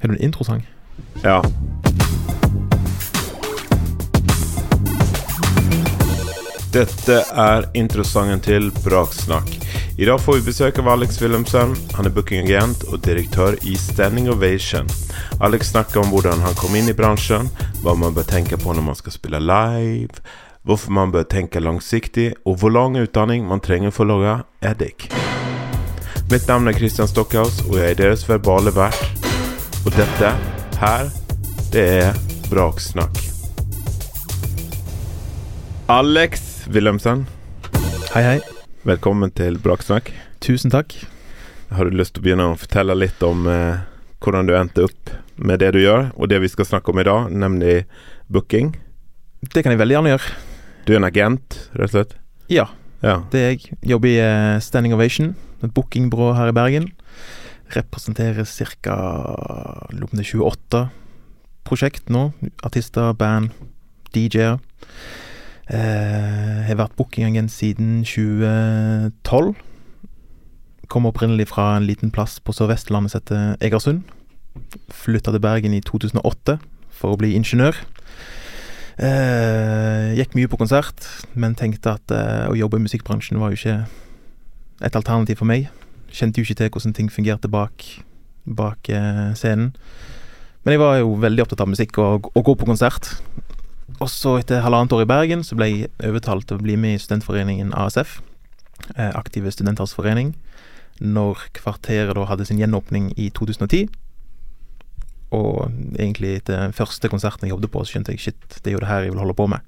Har du en introsang? Ja. Dette er introsangen til Braksnakk. I dag får vi besøk av Alex Wilhelmsen. Han er bookingagent og direktør i Standing Ovation. Alex snakker om hvordan han kom inn i bransjen, hva man bør tenke på når man skal spille live, hvorfor man bør tenke langsiktig, og hvor lang utdanning man trenger for å lage eddik. Mitt navn er Christian Stockhaus, og jeg er deres verbale vert. Og dette her, det er Braksnakk. Alex Wilhelmsen, Hei, hei. velkommen til Braksnakk. Tusen takk. Har du lyst til å begynne å fortelle litt om eh, hvordan du endte opp med det du gjør, og det vi skal snakke om i dag, nemlig booking? Det kan jeg veldig gjerne gjøre. Du er en agent, rett og slett? Ja, Ja. det er jeg. Jobber i eh, Standing Ovation, et bookingbyrå her i Bergen. Representerer ca. 28 prosjekt nå. Artister, band, DJ-er. Eh, har vært bookingagent siden 2012. Kom opprinnelig fra en liten plass på Sør-Vestlandet som heter Egersund. Flytta til Bergen i 2008 for å bli ingeniør. Eh, gikk mye på konsert, men tenkte at eh, å jobbe i musikkbransjen var jo ikke et alternativ for meg. Kjente jo ikke til hvordan ting fungerte bak, bak eh, scenen. Men jeg var jo veldig opptatt av musikk og å gå på konsert. Og så etter halvannet år i Bergen så ble jeg overtalt til å bli med i studentforeningen ASF, eh, Aktive Studenters Forening, når kvarteret da hadde sin gjenåpning i 2010. Og egentlig etter første konserten jeg jobbet på, så skjønte jeg shit, det er jo det her jeg vil holde på med.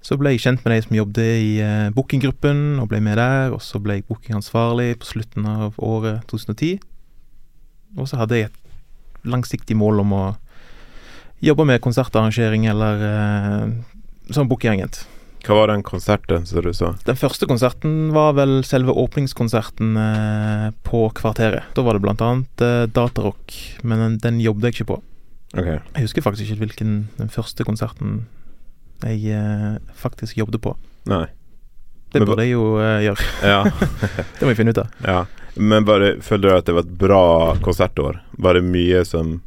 Så ble jeg kjent med de som jobbet i eh, bookinggruppen, og ble med der. Og så ble jeg bookingansvarlig på slutten av året 2010. Og så hadde jeg et langsiktig mål om å jobbe med konsertarrangering eller eh, som bookingagent. Hva var den konserten som du sa? Den første konserten var vel selve åpningskonserten eh, på Kvarteret. Da var det blant annet eh, datarock, men den, den jobbet jeg ikke på. Okay. Jeg husker faktisk ikke hvilken den første konserten jeg eh, faktisk jobbet på. Nei. Det burde jeg jo eh, gjøre. Ja. Det må jeg finne ut av. ja. Men bare, føler du at det var et bra konsertår? Var det mye som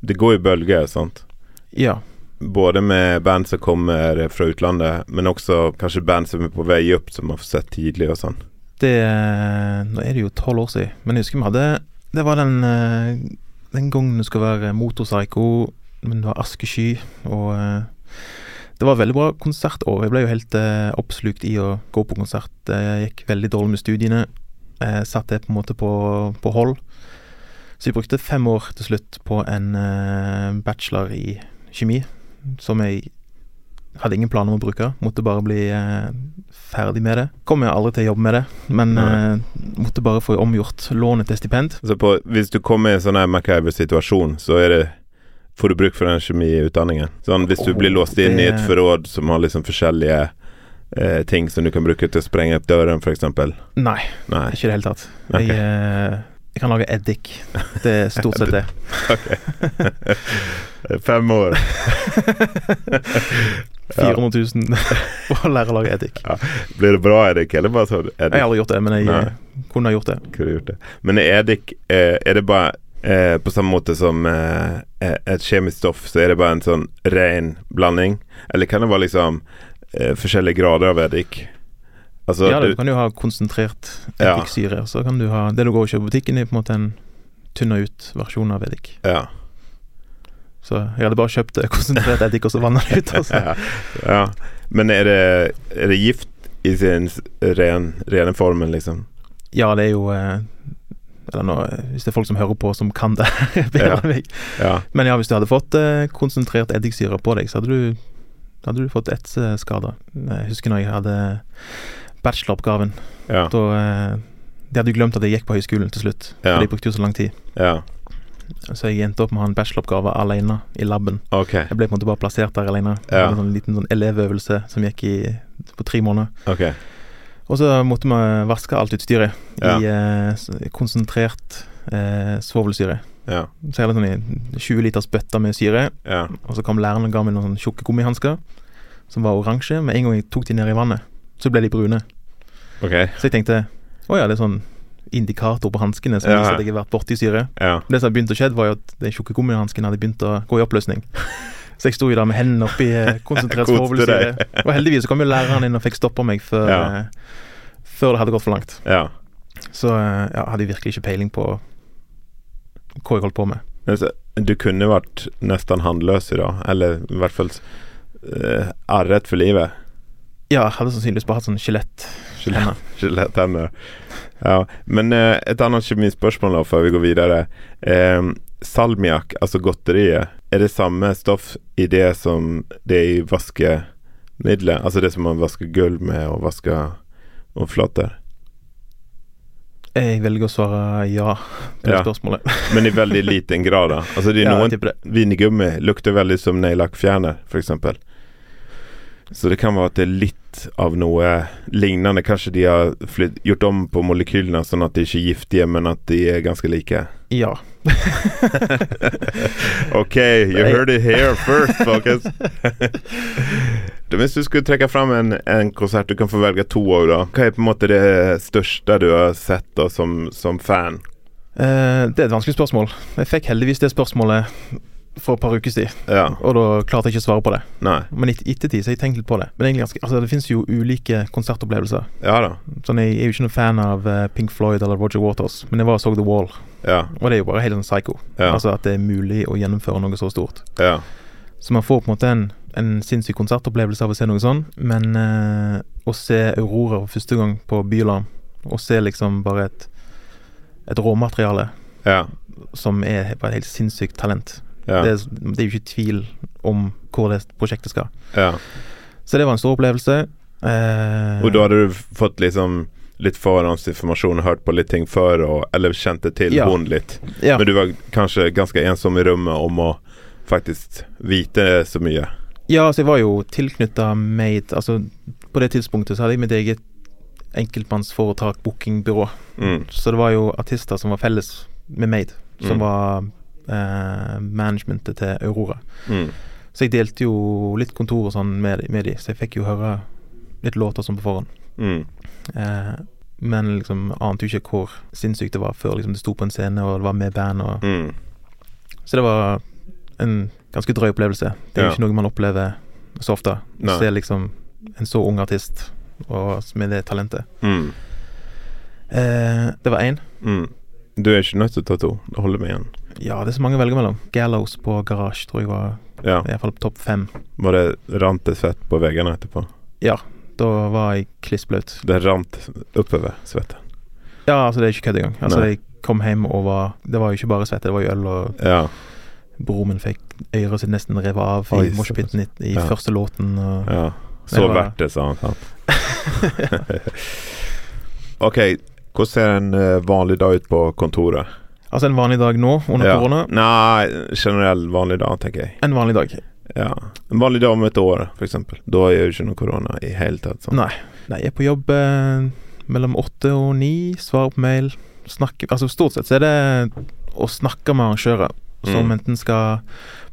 Det går i bølger, sant? Ja. Både med band som kommer fra utlandet, men også kanskje band som er på vei opp, som man får sett tidlig og sånn. Det eh, Nå er det jo tolv år siden, men jeg husker vi hadde Det var den eh, Den gangen det skulle være Motorpsycho, men det var Askesky, og eh, det var veldig bra konsert, og Jeg ble jo helt eh, oppslukt i å gå på konsert. Jeg gikk veldig dårlig med studiene. Jeg satt det på en måte på, på hold. Så jeg brukte fem år til slutt på en eh, bachelor i kjemi, som jeg hadde ingen planer om å bruke. Måtte bare bli eh, ferdig med det. Kommer jeg aldri til å jobbe med det, men eh, måtte bare få omgjort lånet til stipend. Så på, hvis du kommer i en sånn MacGyver-situasjon, så er det Får du bruk for den kjemiutdanningen? Sånn hvis du blir låst inn i et forråd som har liksom forskjellige eh, ting som du kan bruke til å sprenge opp døren, f.eks. Nei, Nei. ikke i det hele tatt. Okay. Jeg, eh, jeg kan lage eddik. Det er stort sett det. Fem år. 400 000 for å lære å lage eddik. Blir det bra eddik, eller bare sånn eddik? Jeg har aldri gjort det, men jeg Nei. eh, kunne ha gjort det. Gjort det. Men eddik eh, Er det bare eh, på samme måte som eh, et kjemisk stoff, så er det bare en sånn ren blanding? Eller kan det være liksom eh, forskjellige grader av eddik? Altså, ja, du du, kan jo ha konsentrert Ja. Så kan du ha Det du går og kjøper på butikken, er på en måte en tynna ut versjon av eddik. ja. Så jeg hadde bare kjøpt eh, konsentrert eddik, og så vanna det ut. Altså. ja. ja. Men er det, er det gift i sin ren, rene formen, liksom? Ja, det er jo eh, Eller nå, eh, hvis det er folk som hører på som kan det bedre enn meg. Ja. Men ja, hvis du hadde fått eh, konsentrert eddiksyre på deg, så hadde du, hadde du fått etseskader. Jeg husker når jeg hadde bacheloroppgaven. Ja. Da eh, De hadde jo glemt at jeg gikk på høyskolen til slutt, Ja. for de brukte jo så lang tid. ja. Så jeg endte opp med å ha en bacheloroppgave alene i laben. Okay. Jeg ble på en måte bare plassert der alene. Ja. en sånn liten sånn elevøvelse som gikk i, på tre måneder. Ok. Og så måtte vi vaske alt utstyret Ja. i eh, konsentrert eh, svovelsyre. Ja. Så jeg hadde sånn i 20 liters bøtter med syre, Ja. og så kom læreren og ga meg noen sånne tjukke gummihansker som var oransje. Med en gang jeg tok de ned i vannet, så ble de brune. Okay. Så jeg tenkte å ja, det er sånn indikator på hanskene som Ja. viser at jeg har vært borti syre. Ja. Det som hadde begynt å skje, var jo at den tjukke gummihansken hadde begynt å gå i oppløsning. Så jeg sto jo der med hendene oppi eh, konsentrert svovelsyre. Og heldigvis så kom jo læreren inn og fikk stoppa meg før, Ja. eh, før det hadde gått for langt. ja. Så eh, ja, hadde jeg virkelig ikke peiling på hva jeg holdt på med. Du kunne vært nesten handløs i dag, eller i hvert fall uh, arret for livet. Ja, jeg hadde sannsynligvis bare hatt sånn skjelett. Skjelett- Skjeletthender. Ja. Men eh, et annet kjemispørsmål da, før vi går videre. Eh, salmiakk, altså godteriet, er det samme stoff i det som det er i vaskemiddelet? Altså det som man vasker gulv med og vasker overflater? Jeg velger å svare ja på Ja. spørsmålet. Men i veldig liten grad, da. Altså det er noen. Vingummi lukter veldig som neglelakkfjerner, f.eks. Så det kan være at det er litt av noe lignende. Kanskje de har flytt, gjort om på molekylene sånn at de ikke er giftige, men at de er ganske like. Ja. OK, you heard it here first, folkens. Hvis du skulle trekke fram en, en konsert, du kan få velge to òg, da. Hva er på en måte det største du har sett da som, som fan? Uh, det er et vanskelig spørsmål. Jeg fikk heldigvis det spørsmålet for et par uker siden, Ja. og da klarte jeg ikke å svare på det. Nei. Men i ettertid så har jeg tenkt litt på det. Men egentlig ganske, altså det finnes jo ulike konsertopplevelser. Ja da. Sånn, Jeg er jo ikke noen fan av eh, Pink Floyd eller Roger Waters, men jeg var og så The Wall, Ja. og det er jo bare helt sånn psycho. Ja. Altså At det er mulig å gjennomføre noe så stort. ja. Så man får på en måte en, en sinnssyk konsertopplevelse av å se noe sånn, men eh, å se Aurora for første gang på Bylarm, og se liksom bare et, et råmateriale Ja. som er bare et helt sinnssykt talent. Ja. Det, det er jo ikke tvil om hvor det prosjektet skal. ja. Så det var en stor opplevelse. Eh, Og da hadde du fått liksom litt forhåndsinformasjon hørt på litt ting før, og, eller kjente til Ja. hun litt. ja, Men du var kanskje ganske ensom i rommet om å faktisk vite så mye. ja, altså jeg var jo tilknytta Made. Altså på det tidspunktet så hadde jeg mitt eget enkeltmannsforetak, bookingbyrå. Mm. Så det var jo artister som var felles med Made, som Mm. var eh, managementet til Aurora. Mm. Så jeg delte jo litt kontor og sånn med, med de, så jeg fikk jo høre litt låter sånn på forhånd. Mm. Eh, men liksom ante jo ikke hvor sinnssykt det var før liksom det sto på en scene og det var med band. Og, Mm. så det var en ganske drøy opplevelse. Det er jo Ja. ikke noe man opplever så ofte. Å se liksom en så ung artist og med det talentet. Mm. Eh, det var én. Mm. Du er ikke nødt til å ta to. Det holder med én. Ja, det er så mange å velge mellom. Gallows på Garage tror jeg var Ja. i hvert fall på topp fem. Var det rant det svett på veggene etterpå? Ja, da var jeg klissblaut. Det rant oppover svettet. Ja, altså det er ikke kødd engang. Altså Nei. jeg kom hjem og var Det var jo ikke bare svette, det var jo øl, og Ja. broren min fikk øret sitt nesten revet av i moshpiten i, i Ja. første låten. Og, ja. Så det var- verdt det, sa han. Sant? OK, hvordan ser en eh, vanlig dag ut på kontoret? altså en vanlig dag nå under Ja. korona. Nei, generell vanlig dag, tenker jeg. En vanlig dag. Ja. En vanlig dag om et år, f.eks. Da er jo ikke noe korona i hele tatt. Sånn. Nei. Nei, jeg er på jobb eh, mellom åtte og ni, svarer på mail, snakker Altså stort sett så er det å snakke med arrangører som Mm. enten skal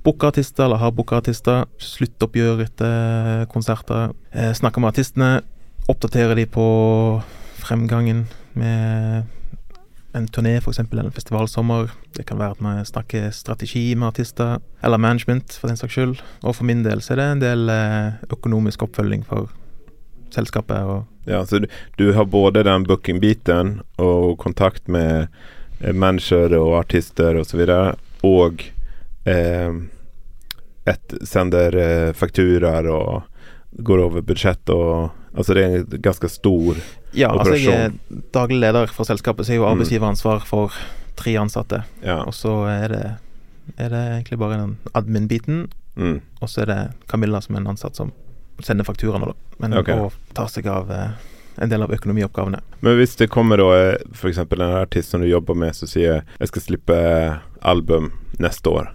booke artister eller har booka artister, sluttoppgjør etter konserter, eh, snakke med artistene, oppdatere de på fremgangen med en turné, f.eks., eller en festivalsommer. Det kan være at man snakker strategi med artister, eller management, for den saks skyld. Og for min del så er det en del eh, økonomisk oppfølging for selskapet. og Ja, så du, du har både den booking-biten og kontakt med eh, manager og artister og så videre, og eh, et, sender eh, fakturaer og går over budsjett og Altså det er en ganske stor Ja, altså jeg er daglig leder for selskapet, så jeg har Mm. arbeidsgiveransvar for tre ansatte. Ja. Og så er det, er det egentlig bare den admin-biten, Mm, og så er det Camilla som er en ansatt som sender fakturaene, da. Men og tar seg av eh, en del av økonomioppgavene. Men hvis det kommer da f.eks. en artist som du jobber med som sier jeg skal slippe album neste år.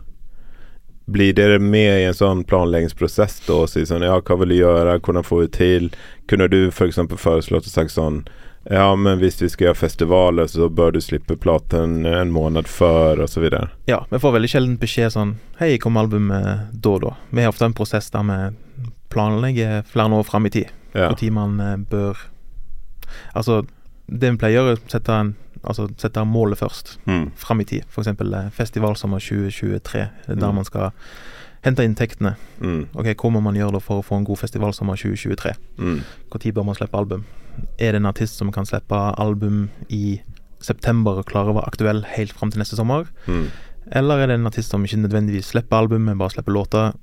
Blir dere med i en sånn planleggingsprosess da og sier sånn ja, hva vil du gjøre, hvordan får vi til? Kunne du f.eks. foreslått og sagt sånn ja, men hvis vi skal gjøre festivaler, så bør du slippe platen en måned før, videre. Ja, vi får veldig sjelden beskjed sånn Hei, kom albumet da og da? Vi har ofte en prosess der vi planlegger flere år fram i tid. Ja. Når man eh, bør Altså, det vi pleier er å sette en, altså sette målet først, Mm. fram i tid. F.eks. festivalsommer 2023, det er der Mm. man skal hente inntektene. Mm. Ok, Hva må man gjøre da for å få en god festivalsommer 2023? Mm. Når bør man slippe album? Er det en artist som kan slippe album i september og klare å være aktuell helt fram til neste sommer? Mm. Eller er det en artist som ikke nødvendigvis slipper album, men bare slipper låter?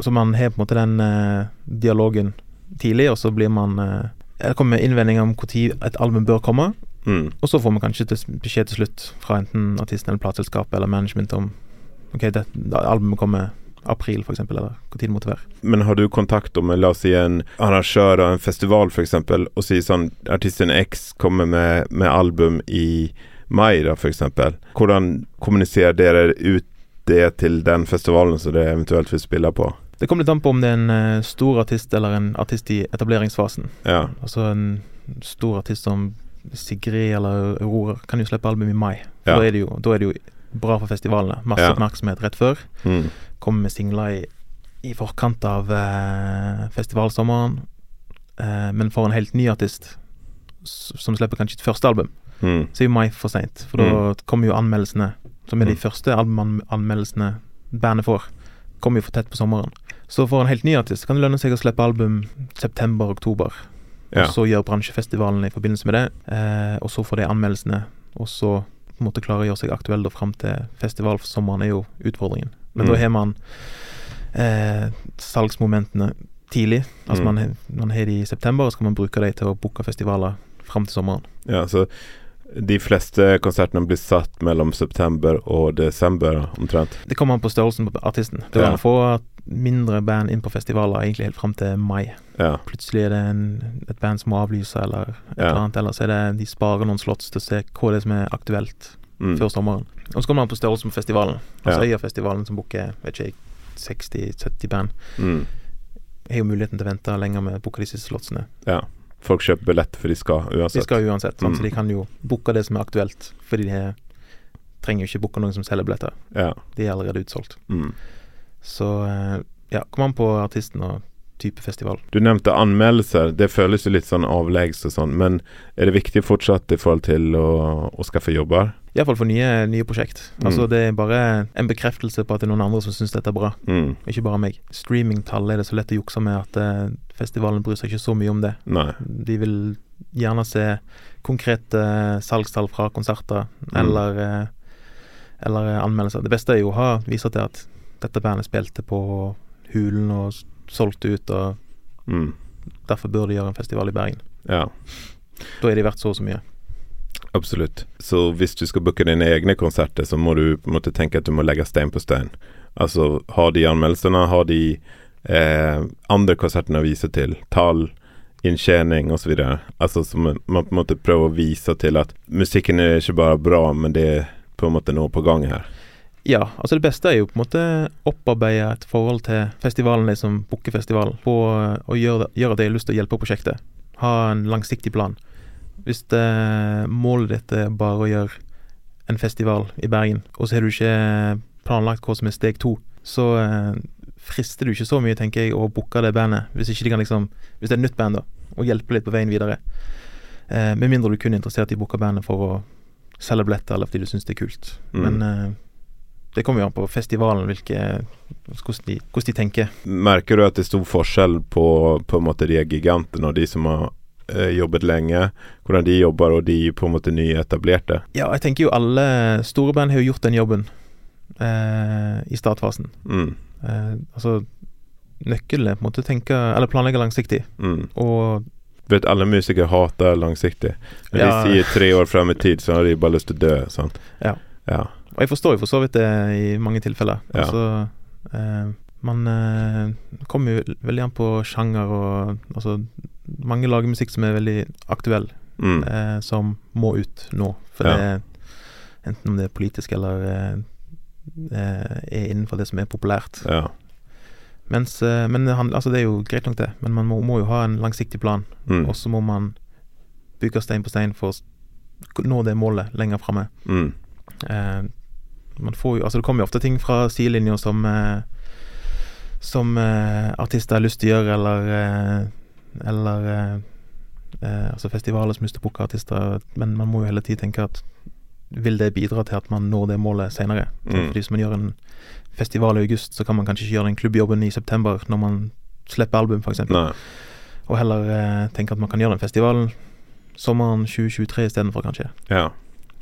Så man har på en måte den eh, dialogen tidlig, og så blir man eh, Det kommer innvendinger om når et album bør komme, Mm. og så får man kanskje beskjed til slutt fra enten artisten eller plateselskapet eller management om Ok, det, albumet kommer april, eksempel, eller hvor tid det måtte være. Men har du kontakt med, la oss si en arrangør av en festival eksempel, og sier sånn, artisten X kommer med, med album i mai da, f.eks. Hvordan kommuniserer dere ut det til den festivalen som det eventuelt vil spille på? Det kommer litt an på om det er en eh, stor artist eller en artist i etableringsfasen. Ja. Altså en stor artist som Sigrid eller Aurora kan jo slippe album i mai. Ja. Da, er det jo, da er det jo bra for festivalene. Masse Ja. oppmerksomhet rett før. Mm. Kommer med singler i, i forkant av eh, festivalsommeren. Eh, men for en helt ny artist som slipper kanskje sitt første album, Mm. så er jo mai for seint. For da kommer jo anmeldelsene, som er de Mm. første albumanmeldelsene bandet får, kommer jo for tett på sommeren. Så for en helt ny artist kan det lønne seg å slippe album september-oktober. Ja. Og så gjør bransjefestivalen i forbindelse med det, eh, og så får de anmeldelsene. Og så på en måte klare å gjøre seg aktuell da fram til festival for sommeren, er jo utfordringen. Men Mm. da har man eh, salgsmomentene tidlig. Altså Mm. man, man har de i september, og så kan man bruke de til å booke festivaler fram til sommeren. ja, så de fleste konsertene blir satt mellom september og desember omtrent. Det kommer an på størrelsen på artisten. Det Ja. kan få mindre band inn på festivaler egentlig helt fram til mai. Ja. Plutselig er det en, et band som må avlyse, eller et Ja. eller annet. Eller så er det de sparer noen slots til å se hva det er som er aktuelt Mm. før sommeren. Og så kommer man på størrelse på festivalen. Altså Ja. Øyafestivalen som booker vet ikke 60-70 band, Mm. har jo muligheten til å vente lenger med å booke de siste slotsene. Ja. Folk kjøper billett for de skal uansett. De skal uansett. Mm. så de kan jo booke det som er aktuelt. Fordi de trenger jo ikke booke noen som selger billetter. Ja. De er allerede utsolgt. Mm. Så eh, ja, kom an på artisten og type festival. Du nevnte anmeldelser. Det føles jo litt sånn avleggs og sånn, men er det viktig fortsatt i forhold til å, å skaffe jobber? Iallfall for nye, nye prosjekt. Mm. Altså Det er bare en bekreftelse på at det er noen andre som syns dette er bra, Mm. ikke bare meg. Streamingtallet er det så lett å jukse med at eh, festivalen bryr seg ikke så mye om det. Nei. De vil gjerne se konkrete eh, salgstall fra konserter Mm. eller, eller anmeldelser. Det beste er jo å ha, vise til at dette bandet spilte på Hulen og solgte ut, og Mm. derfor bør de gjøre en festival i Bergen. Ja, Da er de verdt så og så mye. absolutt. Så hvis du skal booke dine egne konserter, så må du på en måte tenke at du må legge stein på stein. Altså, har de anmeldelsene, har de eh, andre konsertene å vise til, tall, inntjening osv. Altså, så man, man på en måte prøver å vise til at musikken er ikke bare bra, men det er på en måte noe på gang her. Ja, altså det beste er jo på en måte opparbeide et forhold til festivalen, de som booker festivalen, på å gjøre, gjøre at de har lyst til å hjelpe prosjektet. Ha en langsiktig plan. Hvis det, målet ditt er bare å gjøre en festival i Bergen, og så har du ikke planlagt hva som er steg to, så eh, frister du ikke så mye, tenker jeg, å booke det bandet, hvis de kan liksom Hvis det er et nytt band, da, og hjelpe litt på veien videre. Eh, med mindre du kun er interessert i å booke bandet for å selge billetter, eller fordi du syns det er kult. Mm. Men eh, det kommer jo an på festivalen, hvilke, hvordan, de, hvordan de tenker. Merker du at det er stor forskjell på, på en måte de gigantene og de som har eh, jobbet lenge, hvordan de jobber og de på en måte nyetablerte? Ja, jeg tenker jo alle store band har jo gjort den jobben eh, i startfasen. Mm, Eh, altså Nøkkelen er på en måte tenke Eller planlegge langsiktig. mm. Og Vet alle musikere hater langsiktig. Når Ja. de sier tre år frem i tid, så har de bare lyst til å dø. Sant? Ja. ja. Og jeg forstår jo for så vidt det i mange tilfeller. Ja. Altså eh, Man eh, kommer jo veldig an på sjanger og Altså Mange lager musikk som er veldig aktuell, Mm. eh, som må ut nå. For Ja. det enten om det er politisk eller eh, eh, er innenfor det som er populært. ja. Mens, eh, men altså det er jo greit nok det, men man må, må jo ha en langsiktig plan. Mm. Og så må man bygge stein på stein for å nå det målet lenger framme. Mm. Man får jo Altså, det kommer jo ofte ting fra sidelinja som eh, Som eh, artister har lyst til å gjøre, eller eh, Eller Altså festivaler som lyst til å booke artister, men man må jo hele tiden tenke at vil det bidra til at man når det målet senere. Mm. Fordi Hvis man gjør en festival i august, så kan man kanskje ikke gjøre den klubbjobben i september når man slipper album, f.eks. Og heller eh, tenke at man kan gjøre den festivalen sommeren 2023 istedenfor, kanskje. Ja.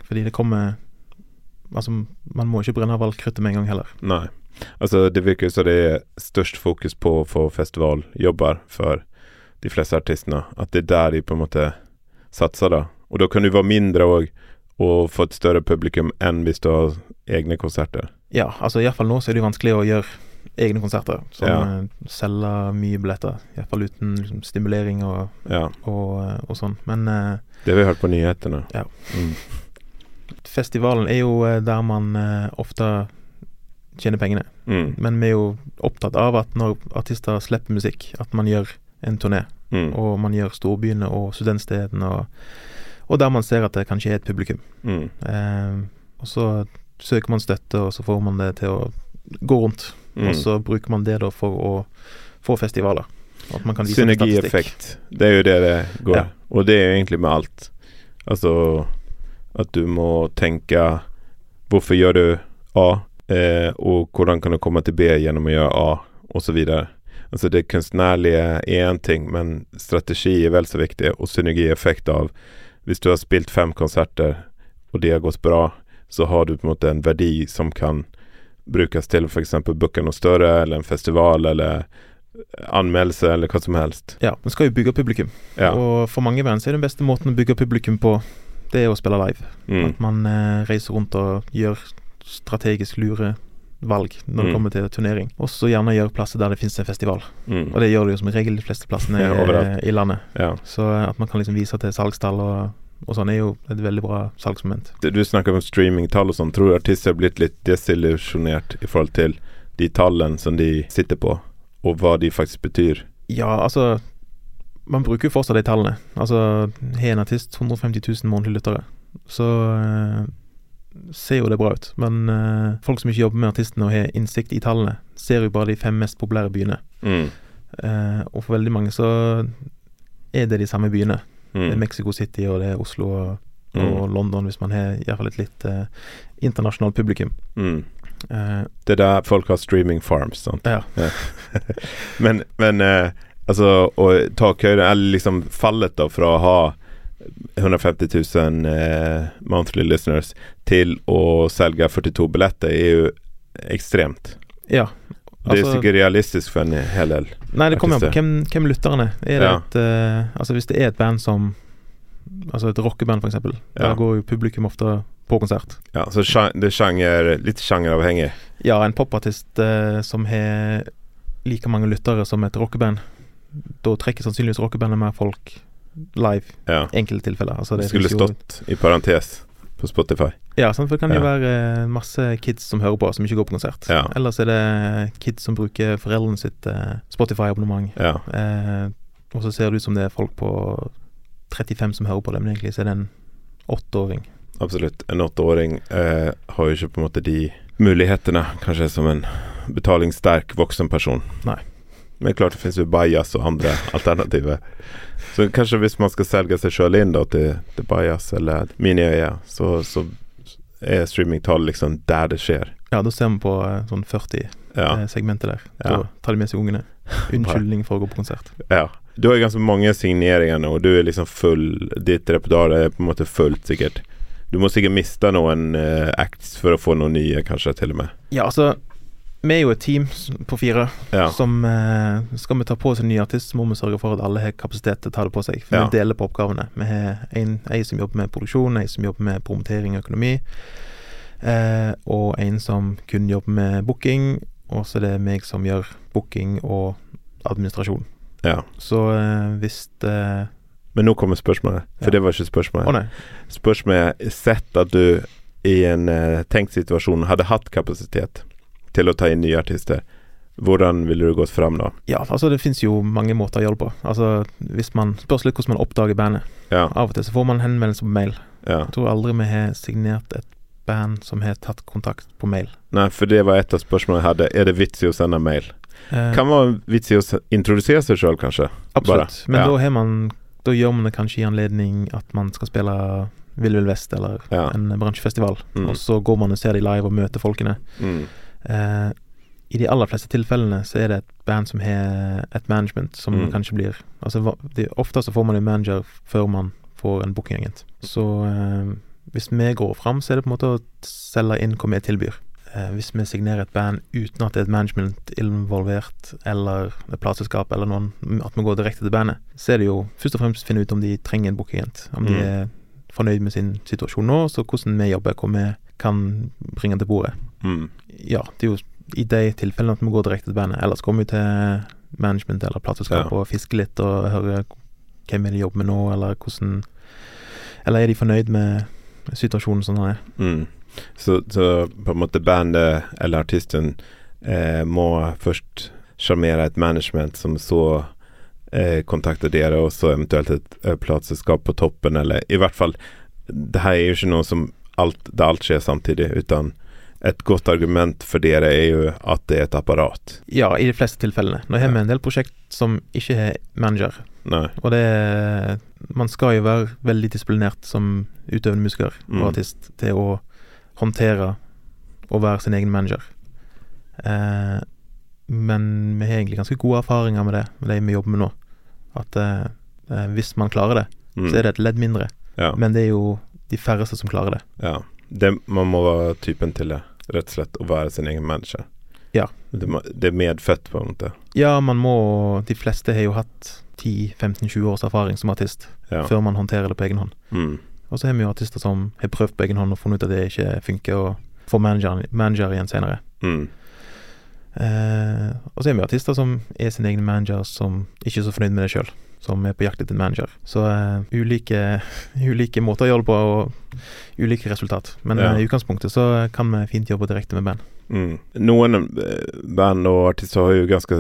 Fordi det kommer Altså, man må ikke brenne av alt kruttet med en gang heller. Nei. Altså, det virker jo som det er størst fokus på å få festivaljobber for de fleste artistene. At det er der de på en måte satser, da. Og da kan du være mindre òg, og få et større publikum enn hvis du har egne konserter. Ja, altså iallfall nå så er det jo vanskelig å gjøre egne konserter. Som Ja. eh, selge mye billetter. Iallfall uten liksom, stimulering og, Ja. og, eh, og sånn. Men uh, Det har vi hørt på nyhetene. Ja. Mm. Festivalen er jo eh, der man eh, ofte tjener pengene. Mm. Men vi er jo opptatt av at når artister slipper musikk, at man gjør en turné. Mm. Og man gjør storbyene og studentstedene, og, og der man ser at det kanskje er et publikum. Mm. Eh, og så søker man støtte, og så får man det til å gå rundt. Mm. Og så bruker man det da for å få festivaler. At man kan vise. Synergieffekt. Det er jo det det går. Ja. Og det er jo egentlig med alt. Altså at du må tenke Hvorfor gjør du A? Eh, og hvordan kan du komme til B gjennom å gjøre A? Videre. Altså det kunstnerlige er én ting, men strategi er vel så viktig. Og synergieffekt av Hvis du har spilt fem konserter, og det har gått bra, så har du på en måte en verdi som kan brukes til f.eks. booke noe større, eller en festival, eller anmeldelse, eller hva som helst. Ja, man skal jo bygge publikum. Ja. Og for mange band så er den beste måten å bygge publikum på, det er å spille live. Mm. At man eh, reiser rundt og gjør strategisk lure valg når det Mm. kommer til turnering. Og så gjerne gjør plasser der det finnes en festival. Mm. Og det gjør det jo som regel de fleste plassene Ja, eh, i landet. Ja. Så eh, at man kan liksom vise til salgstall og, og sånn, er jo et veldig bra salgsmoment. Du- Du snakker om streamingtall og sånn. Tror du artister har blitt litt desillusjonert i forhold til de tallene som de sitter på, og hva de faktisk betyr? Ja, altså Man bruker jo fortsatt de tallene. Altså, har en artist 150 000 månedlige lyttere, så eh, ser jo det bra ut. Men eh, folk som ikke jobber med artistene og har innsikt i tallene, ser jo bare de fem mest populære byene. Mm. Eh, og for veldig mange så er det de samme byene. Det er Mm. Mexico City og det er Oslo og, Mm. London, hvis man har i hvert fall et litt eh, internasjonalt publikum. Mm. Eh, Det er der folk har streaming farms. Sant? ja. Men, men eh, altså å ta køyre, eller liksom fallet da fra å ha 150 000 eh, monthly listeners til å selge 42 billetter, er jo ekstremt. ja. Det er Altså- sikkert realistisk for en hel del. Nei, det kommer an på hvem, hvem lytteren er. Er det Ja. et uh, Altså Hvis det er et band som Altså et rockeband, eksempel. Ja. Der går jo publikum ofte på konsert. Ja, så det er sjanger, litt sjangeravhengig. Ja, en popartist uh, som har like mange lyttere som et rockeband, da trekker sannsynligvis rockebandet mer folk live. Ja. Enkelte tilfeller. Altså, Det skulle stått i parentes på Spotify. Ja, sant? for det kan jo Ja. være eh, masse kids som hører på, som ikke går på konsert. Ja. Ellers er det kids som bruker foreldrene sitt eh, Spotify-abonnement. Ja. Eh, og så ser det ut som det er folk på 35 som hører på det, men egentlig så er det en åtteåring. Absolutt. En åtteåring eh, har jo ikke på en måte de mulighetene, kanskje, som en betalingssterk voksen person. Nei. Men klart det finnes jo Bajas og andre alternativer. Så kanskje hvis man skal selge seg sjøl inn da til, til Bajas eller Miniøya, så, så er streamingtall liksom der det skjer. Ja, da ser vi på eh, sånn 40 Ja. eh, segmenter der. Ja. Tar de med seg ungene. Unnskyldning for å gå på konsert. ja. Du har jo ganske mange signeringer nå, og du er liksom full Ditt repertoar er på en måte fullt, sikkert. Du må sikkert miste noen uh, acts for å få noen nye, kanskje, til og med. Ja, altså Vi er jo et team på fire Ja. som eh, Skal vi ta på oss en ny artist, så må vi sørge for at alle har kapasitet til å ta det på seg. For Ja. Vi deler på oppgavene. Vi har en, en som jobber med produksjon, en som jobber med promotering og økonomi, eh, og en som kun jobber med booking. Og så er det meg som gjør booking og administrasjon. ja. Så eh, hvis det Men nå kommer spørsmålet, for det var ikke spørsmålet. Oh. Spørsmålet er sett at du i en eh, tenkt situasjon hadde hatt kapasitet til å ta inn nye artister. Hvordan ville du gått fram da? Ja, altså det finnes jo mange måter å gjøre det på. Altså hvis man Spørs litt hvordan man oppdager bandet. Ja, Av og til så får man henvendelse på mail. ja. Jeg tror aldri vi har signert et band som har tatt kontakt på mail. Nei, for det var et av spørsmålene jeg hadde. Er det vits i å sende mail? Eh, Kan være vits i å introdusere seg sjøl, kanskje. absolutt. bare, Men ja. da har man Da gjør man det kanskje i anledning at man skal spille Vill Vill Vest eller en bransjefestival. Mm. Og så går man og ser de live og møter folkene. Mm. Eh, I de aller fleste tilfellene så er det et band som har et management som Mm. kanskje blir Altså Ofte så får man en manager før man får en bookingagent. Så eh, hvis vi går fram, så er det på en måte å selge inn hva vi tilbyr. Eh, hvis vi signerer et band uten at det er et management involvert, eller et plateselskap, eller noen At vi går direkte til bandet, så er det jo først og fremst å finne ut om de trenger en bookingagent. Om de Mm. er fornøyd med sin situasjon nå, så hvordan vi jobber, hva vi kan bringe til bordet Mm. ja, det er jo i de tilfellene at vi går direkte til bandet. Ellers kommer vi til management eller plateselskap Ja. og fisker litt og hører hvem er de jobber med nå, eller hvordan Eller er de fornøyd med situasjonen som den er? Mm. Så, så på en måte bandet eller artisten eh, må først sjarmere et management som så eh, kontakter dere, og så eventuelt et eh, plateselskap på toppen, eller i hvert fall Det her er jo ikke noe som alt, det alt skjer samtidig, utan et godt argument for dere er jo at det er et apparat. Ja, i de fleste tilfellene. Nå har vi en del prosjekt som ikke har manager, Nei. og det Man skal jo være veldig disiplinert som utøvende musiker Mm. og artist til å håndtere og være sin egen manager. Eh, men vi har egentlig ganske gode erfaringer med det, med det vi jobber med nå. At eh, eh, hvis man klarer det, Mm. så er det et ledd mindre. Ja. Men det er jo de færreste som klarer det. ja. Det, man må være typen til det, rett og slett, å være sin egen manager. Ja. Det, det er medfødt, på en måte. Ja, man må De fleste har jo hatt 10-15-20 års erfaring som artist Ja. før man håndterer det på egen hånd. Mm. Og så har vi jo artister som har prøvd på egen hånd og funnet ut at det ikke funker, og får manager, manager igjen senere. Mm. Eh, og så har vi artister som er sin egen manager, som ikke er så fornøyd med det sjøl. Som er på jakt etter en manager. Så uh, ulike, ulike måter å gjøre det på, og ulike resultat. Men Ja. uh, i utgangspunktet så kan vi fint jobbe direkte med band. Mm. Noen eh, band og artister har jo ganske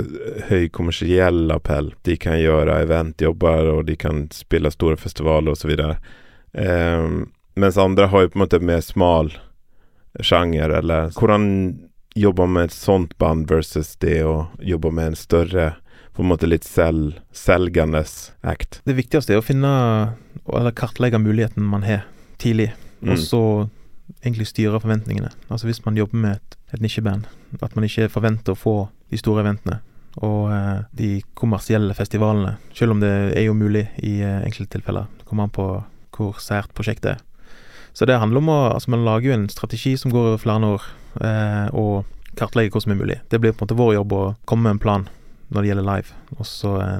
høy kommersiell appell. De kan gjøre eventjobber, og de kan spille store festivaler osv. Um, mens andre har jo på en måte mer smal sjanger, eller Hvordan jobbe med et sånt band versus det å jobbe med en større på en måte litt selv, selgende act. Det viktigste er å finne, eller kartlegge muligheten man har, tidlig. Mm. Og så egentlig styre forventningene. Altså hvis man jobber med et, et nisjeband, at man ikke forventer å få de store eventene og eh, de kommersielle festivalene, selv om det er jo mulig i eh, enkelte tilfeller. Det kommer an på hvor sært prosjektet er. Så det handler om å Altså, man lager jo en strategi som går over flere år, eh, og kartlegger hva som er mulig. Det blir på en måte vår jobb å komme med en plan når det gjelder live, og så eh,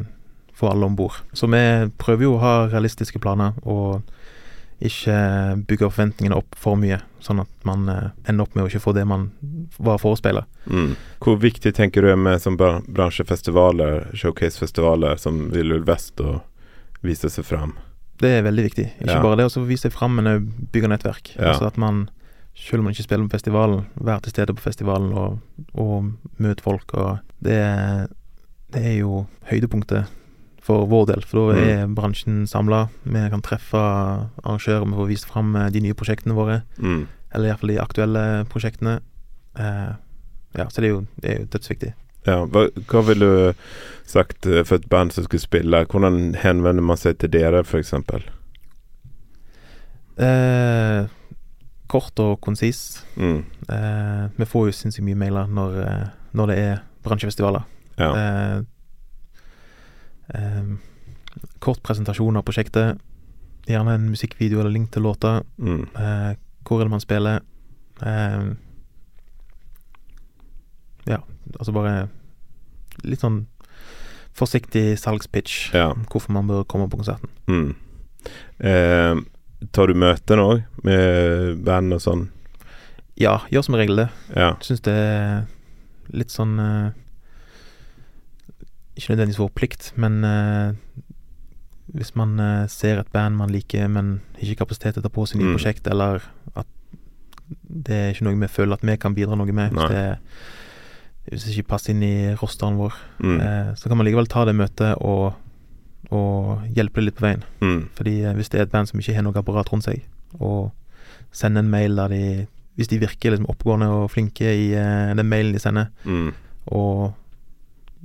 få alle om bord. Så vi prøver jo å ha realistiske planer, og ikke bygge forventningene opp for mye, sånn at man eh, ender opp med å ikke få det man var forespeila. Mm. Hvor viktig tenker du er med som bransjefestivaler, showcasefestivaler som Vill Vill Vest å vise seg fram? Det er veldig viktig. Ikke Ja. bare det å vise seg fram, men òg bygge nettverk. Ja. Altså at man, selv om man ikke spiller på festivalen, være til stede på festivalen og, og møte folk. Og det, er- det er jo høydepunktet for vår del, for da Mm. er bransjen samla. Vi kan treffe arrangører, vi får vist fram eh, de nye prosjektene våre, Mm. eller iallfall de aktuelle prosjektene. Eh, ja, så det er jo, det er jo dødsviktig. Ja, hva, hva ville du sagt eh, for et band som skulle spille? Hvordan henvender man seg til dere, f.eks.? Eh, kort og konsis. Mm. Eh, vi får jo sinnssykt mye mailer når, eh, når det er bransjefestivaler. Ja. Eh, eh, kort presentasjon av prosjektet. Gjerne en musikkvideo eller link til låta. Mm. Eh, hvor er det man spiller? Eh, ja, altså bare litt sånn forsiktig salgspitch. ja. Hvorfor man bør komme på konserten. Mm. Eh, tar du møter nå med band og sånn? Ja, gjør som regel det. Ja. Syns det er litt sånn eh, Ikke nødvendigvis vår plikt, men eh, hvis man eh, ser et band man liker, men ikke kapasitet til å ta på seg nye Mm. prosjekt, eller at det er ikke noe vi føler at vi kan bidra noe med, hvis det, hvis det ikke passer inn i rosteren vår, Mm. eh, så kan man likevel ta det møtet og, og hjelpe det litt på veien. Mm. Fordi eh, hvis det er et band som ikke har noe apparat rundt seg, og sender en mail der de Hvis de virker liksom oppegående og flinke i eh, den mailen de sender, Mm. og,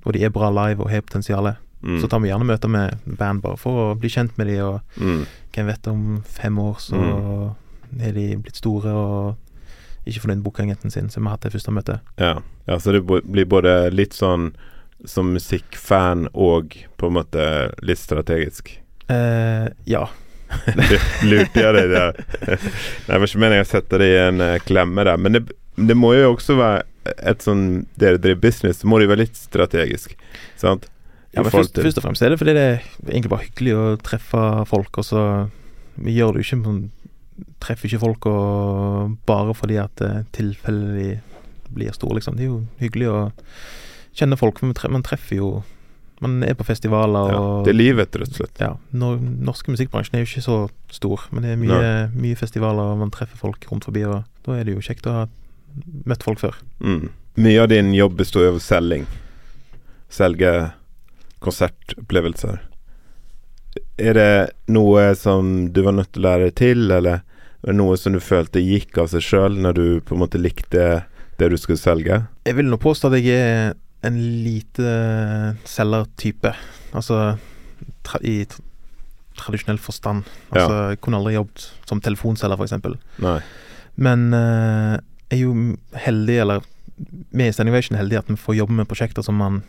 og de er bra live og har potensial, Mm. Så tar vi gjerne møter med band bare for å bli kjent med de, og Mm. hvem vet om fem år så er de blitt store og ikke fornøyd med bookingen sin, så vi har hatt det første møtet. Ja. ja, så det blir både litt sånn som musikkfan og på en måte litt strategisk. Eh, ja. Lurte jeg deg der? Nei, det var ikke meningen å sette deg i en eh, klemme der. Men det, det må jo også være et sånn Dere driver business, så må jo være litt strategisk. Sant? Ja men først, først og fremst er det fordi det er egentlig bare hyggelig å treffe folk, og så Vi gjør det jo ikke Treffer ikke folk og bare fordi at eh, tilfellet de blir store, liksom. Det er jo hyggelig å kjenne folk, men man treffer jo Man er på festivaler ja, Det er livet, rett og slett. Ja, nor norske musikkbransjen er jo ikke så stor, men det er mye, mye festivaler, og man treffer folk rundt forbi, og da er det jo kjekt å ha møtt folk før. Mm. Mye av din jobb består jo av selging. Selge konsertopplevelser. Er det noe som du var nødt til å lære deg til, eller er det noe som du følte gikk av seg sjøl når du på en måte likte det du skulle selge? Jeg vil nå påstå at jeg er en lite selgertype. Altså tra i tra tradisjonell forstand. Altså, Jeg kunne aldri jobbet som telefonselger, f.eks. Men eh, jeg er jo heldig, eller vi i Standing er heldige at vi får jobbe med prosjekter som man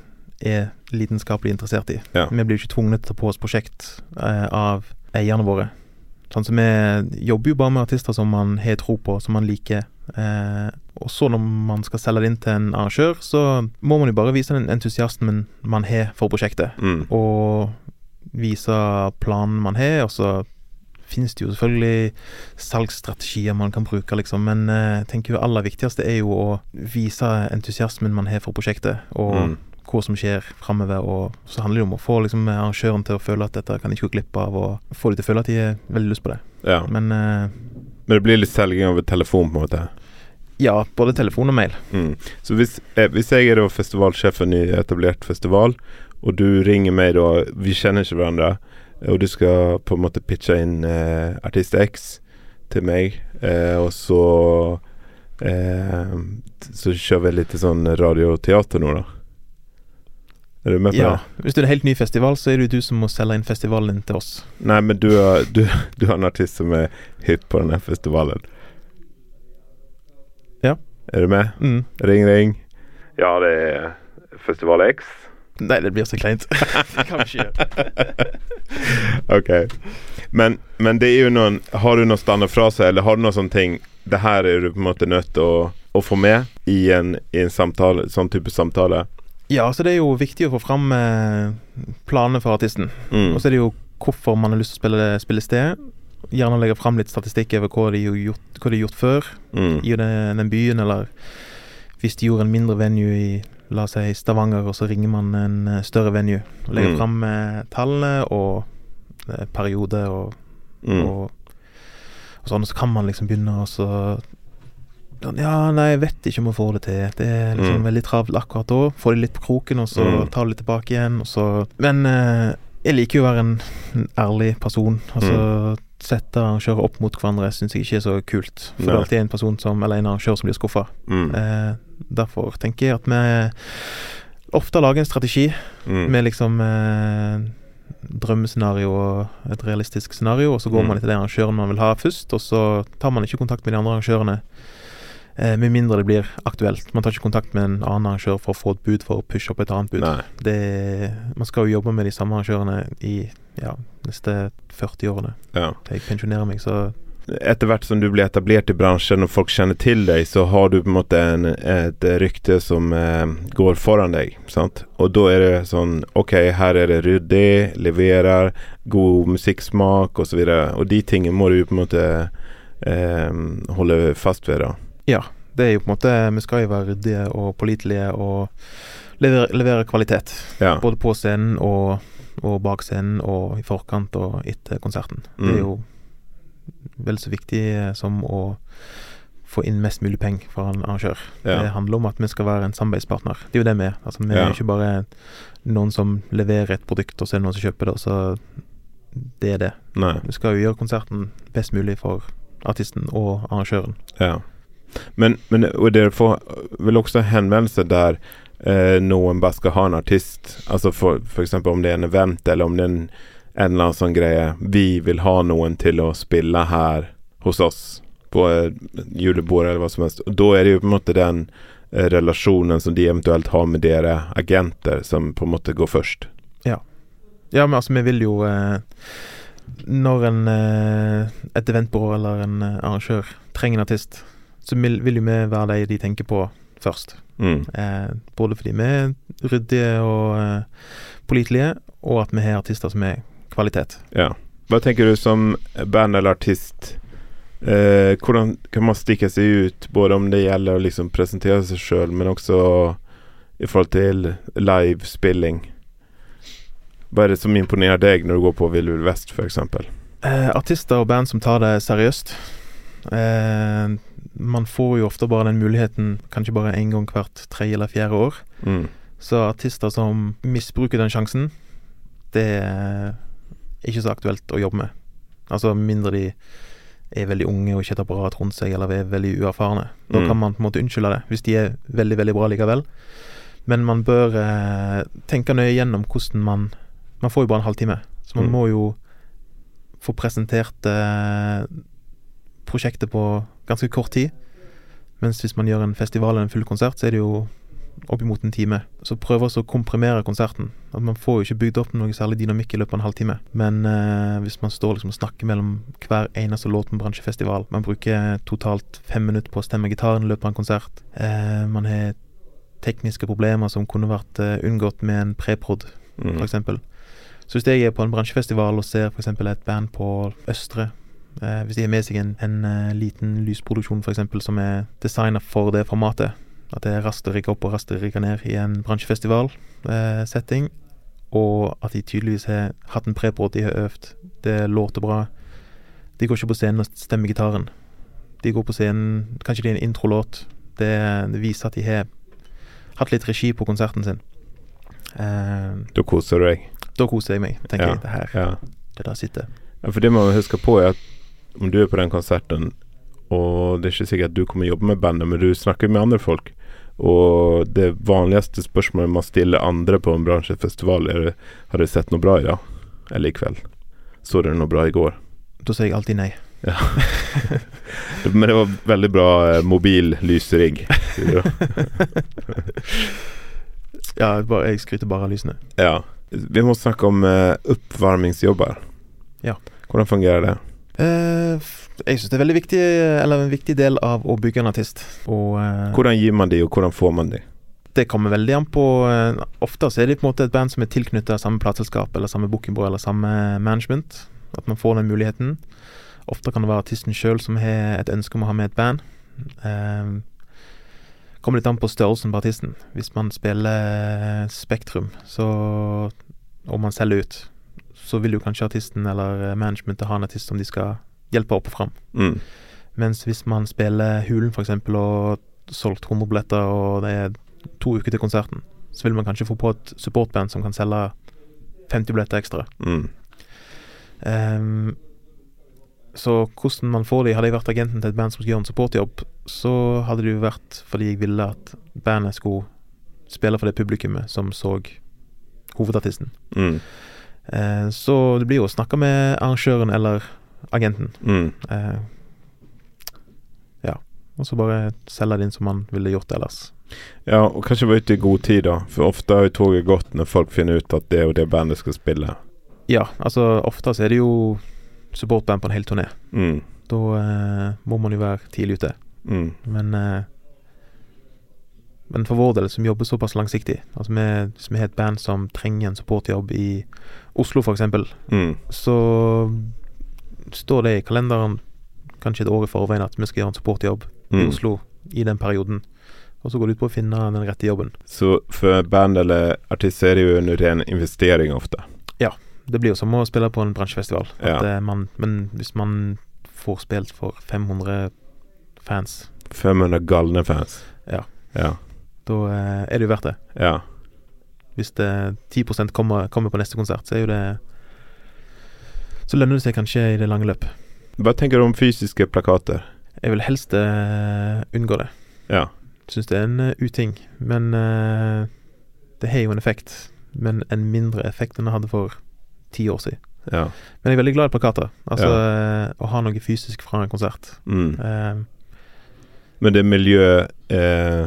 er lidenskapelig interessert i. Ja. Vi blir jo ikke tvunget til å ta på oss prosjekt eh, av eierne våre. Sånn som Vi jobber jo bare med artister som man har tro på, som man liker. Eh, og så når man skal selge det inn til en arrangør, så må man jo bare vise den entusiasmen man har for prosjektet. Mm. Og vise planen man har, og så finnes det jo selvfølgelig salgsstrategier man kan bruke, liksom. Men eh, jeg tenker jo aller viktigste er jo å vise entusiasmen man har for prosjektet, og Mm. hva som skjer framover. Og så handler det om å få liksom, arrangøren til å føle at dette kan de ikke gå glipp av, og få dem til å føle at de har veldig lyst på det. Ja. Men eh, Men det blir litt selging over telefon, på en måte. ja, både telefon og mail. Mm. Så hvis, eh, hvis jeg er da festivalsjefen i etablert festival, og du ringer meg da Vi kjenner ikke hverandre, og du skal på en måte pitche inn eh, artist X til meg, eh, og så eh, Så kjører vi litt sånn radioteater nå, da. Er du med på Ja. Hvis du er en helt ny festival, så er det jo du som må selge inn festivalen til oss. Nei, men du har, du, du har en artist som er hypp på denne festivalen. Ja. Er du med? Mm. Ring, ring. Ja, det er Festival X. Nei, det blir så kleint. det kan vi ikke gjøre. ok. Men, men det er jo noen Har du noen seg, eller har du noen sånne ting Det her er du på en måte nødt til å, å få med i en, i en samtale, sånn type samtale? Ja, så det er jo viktig å få fram eh, planene for artisten. Mm. Og så er det jo hvorfor man har lyst til å spille, spille sted. Gjerne legge fram litt statistikk over hva de har gjort, hva de har gjort før Mm. i den, den byen, eller hvis de gjorde en mindre venue i La oss si Stavanger, og så ringer man en eh, større venue. Og legger Mm. fram eh, tallene og eh, periode og, Mm. og, og sånn. Og så kan man liksom begynne å så sånn, Ja, nei, jeg vet ikke om jeg får det til. Det er liksom Mm. veldig travelt akkurat da. Få det litt på kroken, og så Mm. ta det litt tilbake igjen, og så Men eh, jeg liker jo å være en, en ærlig person. Altså Mm. sette arrangører opp mot hverandre syns jeg ikke er så kult. For det er alltid en person som, eller en arrangør som blir skuffa. Mm. Eh, derfor tenker jeg at vi ofte lager en strategi Mm. med liksom eh, drømmescenario og et realistisk scenario, og så går Mm. man etter den arrangøren man vil ha først, og så tar man ikke kontakt med de andre arrangørene. Eh, med mindre det blir aktuelt. Man tar ikke kontakt med en annen arrangør for å få et bud for å pushe opp et annet bud. Det, man skal jo jobbe med de samme arrangørene i ja, neste 40 årene Ja. til jeg pensjonerer meg, så Etter hvert som du blir etablert i bransjen og folk kjenner til deg, så har du på en måte en, et rykte som eh, går foran deg. Sant? Og da er det sånn Ok, her er det ryddig, leverer, god musikksmak osv. Og, så og de tingene må du på en måte eh, holde fast ved, da. Ja. Det er jo på en måte Vi skal jo være ryddige og pålitelige og levere, levere kvalitet. Ja. Både på scenen og, og bak scenen og i forkant og etter konserten. Det Mm. er jo vel så viktig som å få inn mest mulig penger fra en arrangør. Ja. Det handler om at vi skal være en samarbeidspartner. Det er jo det vi er. Altså, vi Ja. er ikke bare noen som leverer et produkt, og så er det noen som kjøper det, så Det er det. Nei. Vi skal jo gjøre konserten best mulig for artisten og arrangøren. Ja. Men, men og dere får vel også henvendelser der eh, noen bare skal ha en artist, altså for, eksempel om det er en event, eller om det er en, en eller annen sånn greie Vi vil ha noen til å spille her hos oss på eh, julebord eller hva som helst. Og da er det jo på en måte den eh, relasjonen som de eventuelt har med dere agenter, som på en måte går først. Ja, men altså, vi vil jo eh, Når en eh, et eventbyrå eller en eh, arrangør trenger en artist, så vil, vil jo vi være de de tenker på først. Mm. Eh, både fordi vi er ryddige og pålitelige, og at vi har artister som er kvalitet. Ja. Hva tenker du som band eller artist? Eh, hvordan kan man stikke seg ut, både om det gjelder å liksom presentere seg sjøl, men også i forhold til livespilling? Hva er det som imponerer deg når du går på Vill Vill Vest, f.eks.? Eh, artister og band som tar det seriøst. Eh, man får jo ofte bare den muligheten kanskje bare én gang hvert tredje eller fjerde år. Mm. Så artister som misbruker den sjansen, det er ikke så aktuelt å jobbe med. Altså mindre de er veldig unge og ikke har apparat rundt seg, eller er veldig uerfarne. Da Mm. kan man på en måte unnskylde det, hvis de er veldig, veldig bra likevel. Men man bør eh, tenke nøye gjennom hvordan man Man får jo bare en halvtime, så man Mm. må jo få presentert eh, prosjektet på ganske kort tid. Mens hvis man gjør en festival eller en full konsert, så er det jo oppimot en time. Så prøver vi å komprimere konserten. At Man får jo ikke bygd opp noe særlig dynamikk i løpet av en halvtime. Men eh, hvis man står liksom og snakker mellom hver eneste låt på en bransjefestival Man bruker totalt fem minutter på å stemme gitaren i løpet av en konsert. Eh, man har tekniske problemer som kunne vært eh, unngått med en preprod, Mm. eksempel. Så hvis jeg er på en bransjefestival og ser f.eks. et band på Østre eh, Hvis de har med seg en, en eh, liten lysproduksjon for eksempel, som er designa for det formatet, at det er å rigge opp og å rigge ned i en bransjefestivalsetting. og at de tydeligvis har hatt en preprod, de har øvd, det låter bra. De går ikke på scenen og stemmer gitaren. De går på scenen Kanskje det er en introlåt. Det, det viser at de har hatt litt regi på konserten sin. Eh, Da koser du deg. da koser jeg meg. Tenker Ja. jeg, det her, Ja. det der sitter. ja, for det man huske på, er at om du er på den konserten, og det er ikke sikkert at du kommer jobbe med bandet, men du snakker med andre folk. Og det vanligste spørsmålet man stiller andre på en bransjefestival, er Har du sett noe bra i dag? Eller i kveld? Så du noe bra i går? Da sier jeg alltid nei. Men det var veldig bra eh, mobil lysrigg. Ja, bare, jeg skryter bare av lysene. ja. Vi må snakke om eh, oppvarmingsjobber. Ja. Hvordan fungerer det? Eh, jeg syns det er veldig viktig, eller en viktig del av å bygge en artist. Og eh, Hvordan gir man de, og hvordan får man de? det kommer veldig an på eh, Ofte så er det på en måte et band som er tilknyttet samme plateselskap eller samme bookingbyrå eller samme management. At man får den muligheten. Ofte kan det være artisten sjøl som har et ønske om å ha med et band. Uh, kommer litt an på størrelsen på artisten. Hvis man spiller Spektrum, så og man selger ut, så vil jo kanskje artisten eller managementet ha en artist som de skal hjelpe opp og fram. Mm. Mens hvis man spiller Hulen eksempel og solgt 100 billetter og det er to uker til konserten, så vil man kanskje få på et supportband som kan selge 50 billetter ekstra. Mm. Um, så hvordan man får de Hadde jeg vært agenten til et band som skulle gjøre en supportjobb, så hadde det jo vært fordi jeg ville at bandet skulle spille for det publikummet som så hovedartisten. Mm. Eh, så det blir jo å snakke med arrangøren eller agenten. Mm. Eh, ja. Og så bare selge det inn som man ville gjort ellers. Ja, og kanskje være ute i god tid, da. For ofte har jo toget gått når folk finner ut at det er jo det bandet skal spille. Ja, altså ofte så er det jo supportband på en hel turné. Mm. Da eh, må man jo være tidlig ute. Mm. Men eh, Men for vår del, som jobber såpass langsiktig Altså vi, vi har et band som trenger en supportjobb i Oslo, eksempel, Mm. så står det i kalenderen kanskje et år i forveien at vi skal gjøre en supportjobb i Mm. Oslo i den perioden. Og så går det ut på å finne den rette jobben. Så for band eller artist er det jo en ren investering ofte. Ja. Det blir jo som å spille på en bransjefestival. Ja. eh, man, men hvis man får spilt for 500 fans, 500 galne fans. Ja. Ja. da eh, er det jo verdt det. ja. Hvis det 10% kommer, kommer på neste konsert, så er jo det Så lønner det seg kanskje i det lange løp. Hva tenker du om fysiske plakater? Jeg vil helst uh, unngå det. Ja. syns det er en uh, uting. Men uh, det har jo en effekt. Men en mindre effekt enn det hadde for ti år siden. Ja. Men jeg er veldig glad i plakater. Altså eh, å ha noe fysisk fra en konsert. Mm. Men det er miljø... eh,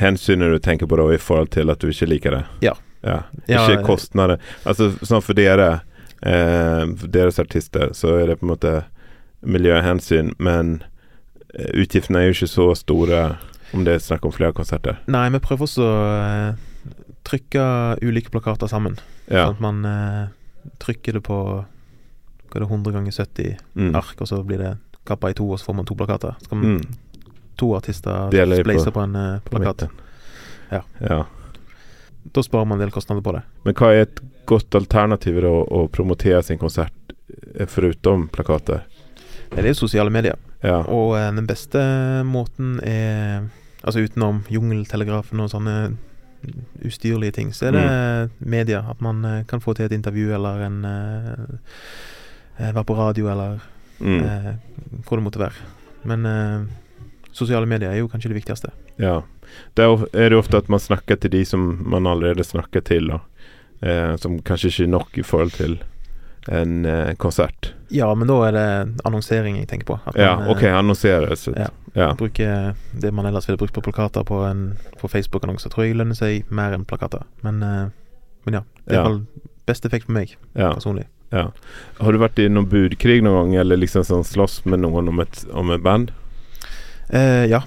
hensynet du tenker på da i forhold til at du ikke liker det? Ja. ja. Ja, Ikke kostnader. Altså sånn for dere, eh, deres artister, så er det på en måte miljøhensyn, men eh, utgiftene er jo ikke så store om det er snakk om flere konserter. nei, vi prøver også å eh, trykke ulike plakater sammen. Ja. Sånn at man eh, trykker det på hva er det, 100 ganger 70 Mm. ark, og så blir det kappa i to, og så får man to plakater. Så kan man Mm. To artister spleiser på- på en uh, plakat. Ja. ja. Da sparer man en del kostnader på det. Men hva er et godt alternativ da å promotere sin konsert eh, foruten plakater? Det er sosiale medier. Ja. Og eh, den beste måten er Altså utenom jungeltelegrafen og sånne ustyrlige ting, så er det Mm. media. At man eh, kan få til et intervju eller en eh, eh, Være på radio eller Mm. hvor det måtte være. Men sosiale medier er jo kanskje det viktigste. Ja. Da er det ofte at man snakker til de som man allerede snakker til, da. Eh, som kanskje ikke er nok i forhold til en eh, konsert. Ja, men da er det annonsering jeg tenker på. At Ja, man, eh, OK, annonsere. Ja. ja. bruker det man ellers ville brukt på plakater på, en- på Facebook-annonser, tror jeg lønner seg mer enn plakater. Men, eh, men ja. Det er Ja. i best effekt for meg ja, personlig. ja. Har du vært i noen budkrig noen gang, eller liksom sånn slåss med noen om et, om et band? Eh, ja.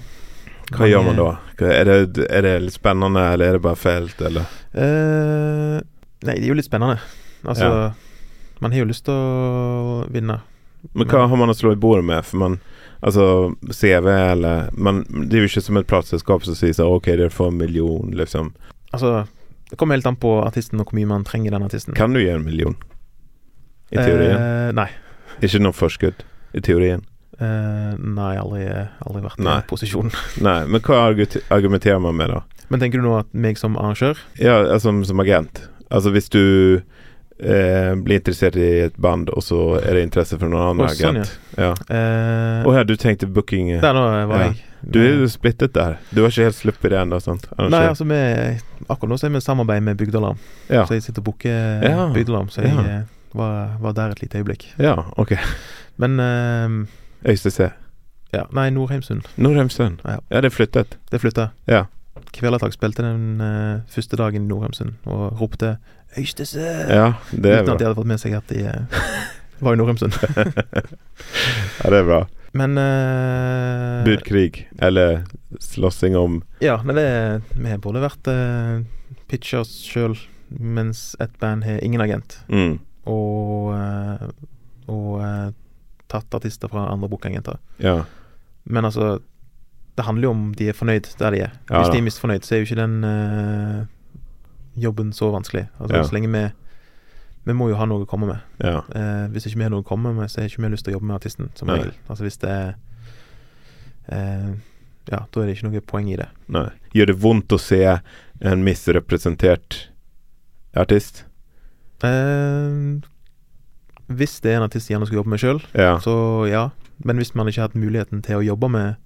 Hva man, gjør man da? Er det, er det litt spennende, eller er det bare fælt, eller? Eh, nei, det er jo litt spennende. Altså, Ja. man har jo lyst til å vinne. Men hva har man å slå i bordet med? For man Altså, CV eller man, Det er jo ikke som et plateselskap som sier sånn OK, dere får en million, liksom. Altså, det kommer helt an på artisten og hvor mye man trenger den artisten. Kan du gi en million? I teorien? Eh, nei. Ikke noe forskudd? I teorien? Eh, nei, aldri, aldri vært i Nei. den posisjonen. Nei, men hva argumenterer man med, da? Men tenker du nå at meg som arrangør Ja, altså, som, som agent. Altså hvis du eh, blir interessert i et band, og så er det interesse for noen annen Å, sånn, agent. Ja. eh, og her, du tenkte booking eh, Der nå var Ja. jeg. Du er jo splittet der. Du har ikke helt sluppet det ennå, Nei, altså vi Akkurat nå så er vi i samarbeid med Bygdalarm, Ja. Så jeg sitter og booker Ja. Bygdealarm, så jeg Ja. eh, var, var der et lite øyeblikk. ja, ok. Men eh, ØysteC. ja, nei, Nordheimsund. Norheimsund. Ja. Ja, det er flyttet. Det flytta. Ja. Kvelertak spilte den uh, første dagen i Nordheimsund og ropte 'Øystese!' Ja, det er uten at de hadde fått med seg at de uh, var i Nordheimsund. Ja, det er bra. Men uh, Budkrig. Eller slåssing om Ja, nei, det Vi både vært uh, pitchers sjøl, mens et band har ingen agent, mm. og, og tatt artister fra andre bookagenter. Ja. Men altså Det handler jo om de er fornøyd der de er. Hvis de er misfornøyd, så er jo ikke den uh, jobben så vanskelig. Altså. Så lenge vi Vi må jo ha noe å komme med. Ja. Eh, hvis ikke vi har noe å komme med, så har ikke vi lyst til å jobbe med artisten, som regel. Altså hvis det er eh, Ja, da er det ikke noe poeng i det. Nei. Gjør det vondt å se en misrepresentert artist? Eh, hvis det er en artist jeg gjerne skal jobbe med sjøl, Ja. så ja. Men hvis man ikke har hatt muligheten til å jobbe med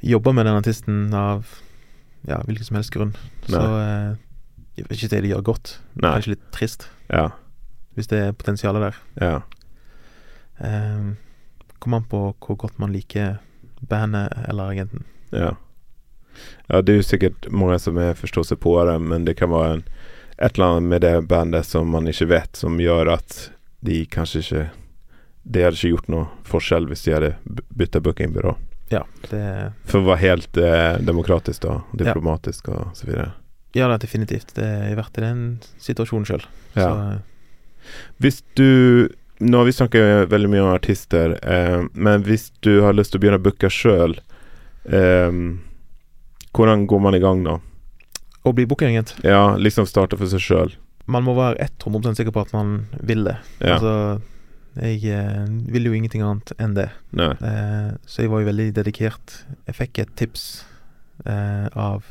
Jobbe med den artisten av ja, hvilken som helst grunn, så eh, jeg vil ikke det gjør godt. Nei. Kanskje litt trist, Ja. hvis det er potensialet der. Ja. Eh, Kommer an på hvor godt man liker bandet eller agenten. Ja. Ja, det er jo sikkert mange som er det men det kan være en, et eller annet med det bandet som man ikke vet, som gjør at de kanskje ikke Det hadde ikke gjort noe forskjell hvis de hadde bytta bookingbyrå. Ja, det For å være helt eh, demokratisk da, diplomatisk og så videre. Ja, det er definitivt. Det har vært i den situasjonen sjøl. Ja. Hvis du Nå har vi snakket veldig mye om artister, eh, men hvis du har lyst til å begynne å booke sjøl, eh, hvordan går man i gang da? å bli bookingagent Ja, liksom starte for seg sjøl. Man må være 100 sikker på at man vil det. Ja. Altså, jeg eh, vil jo ingenting annet enn det. Eh, så jeg var jo veldig dedikert. Jeg fikk et tips eh, av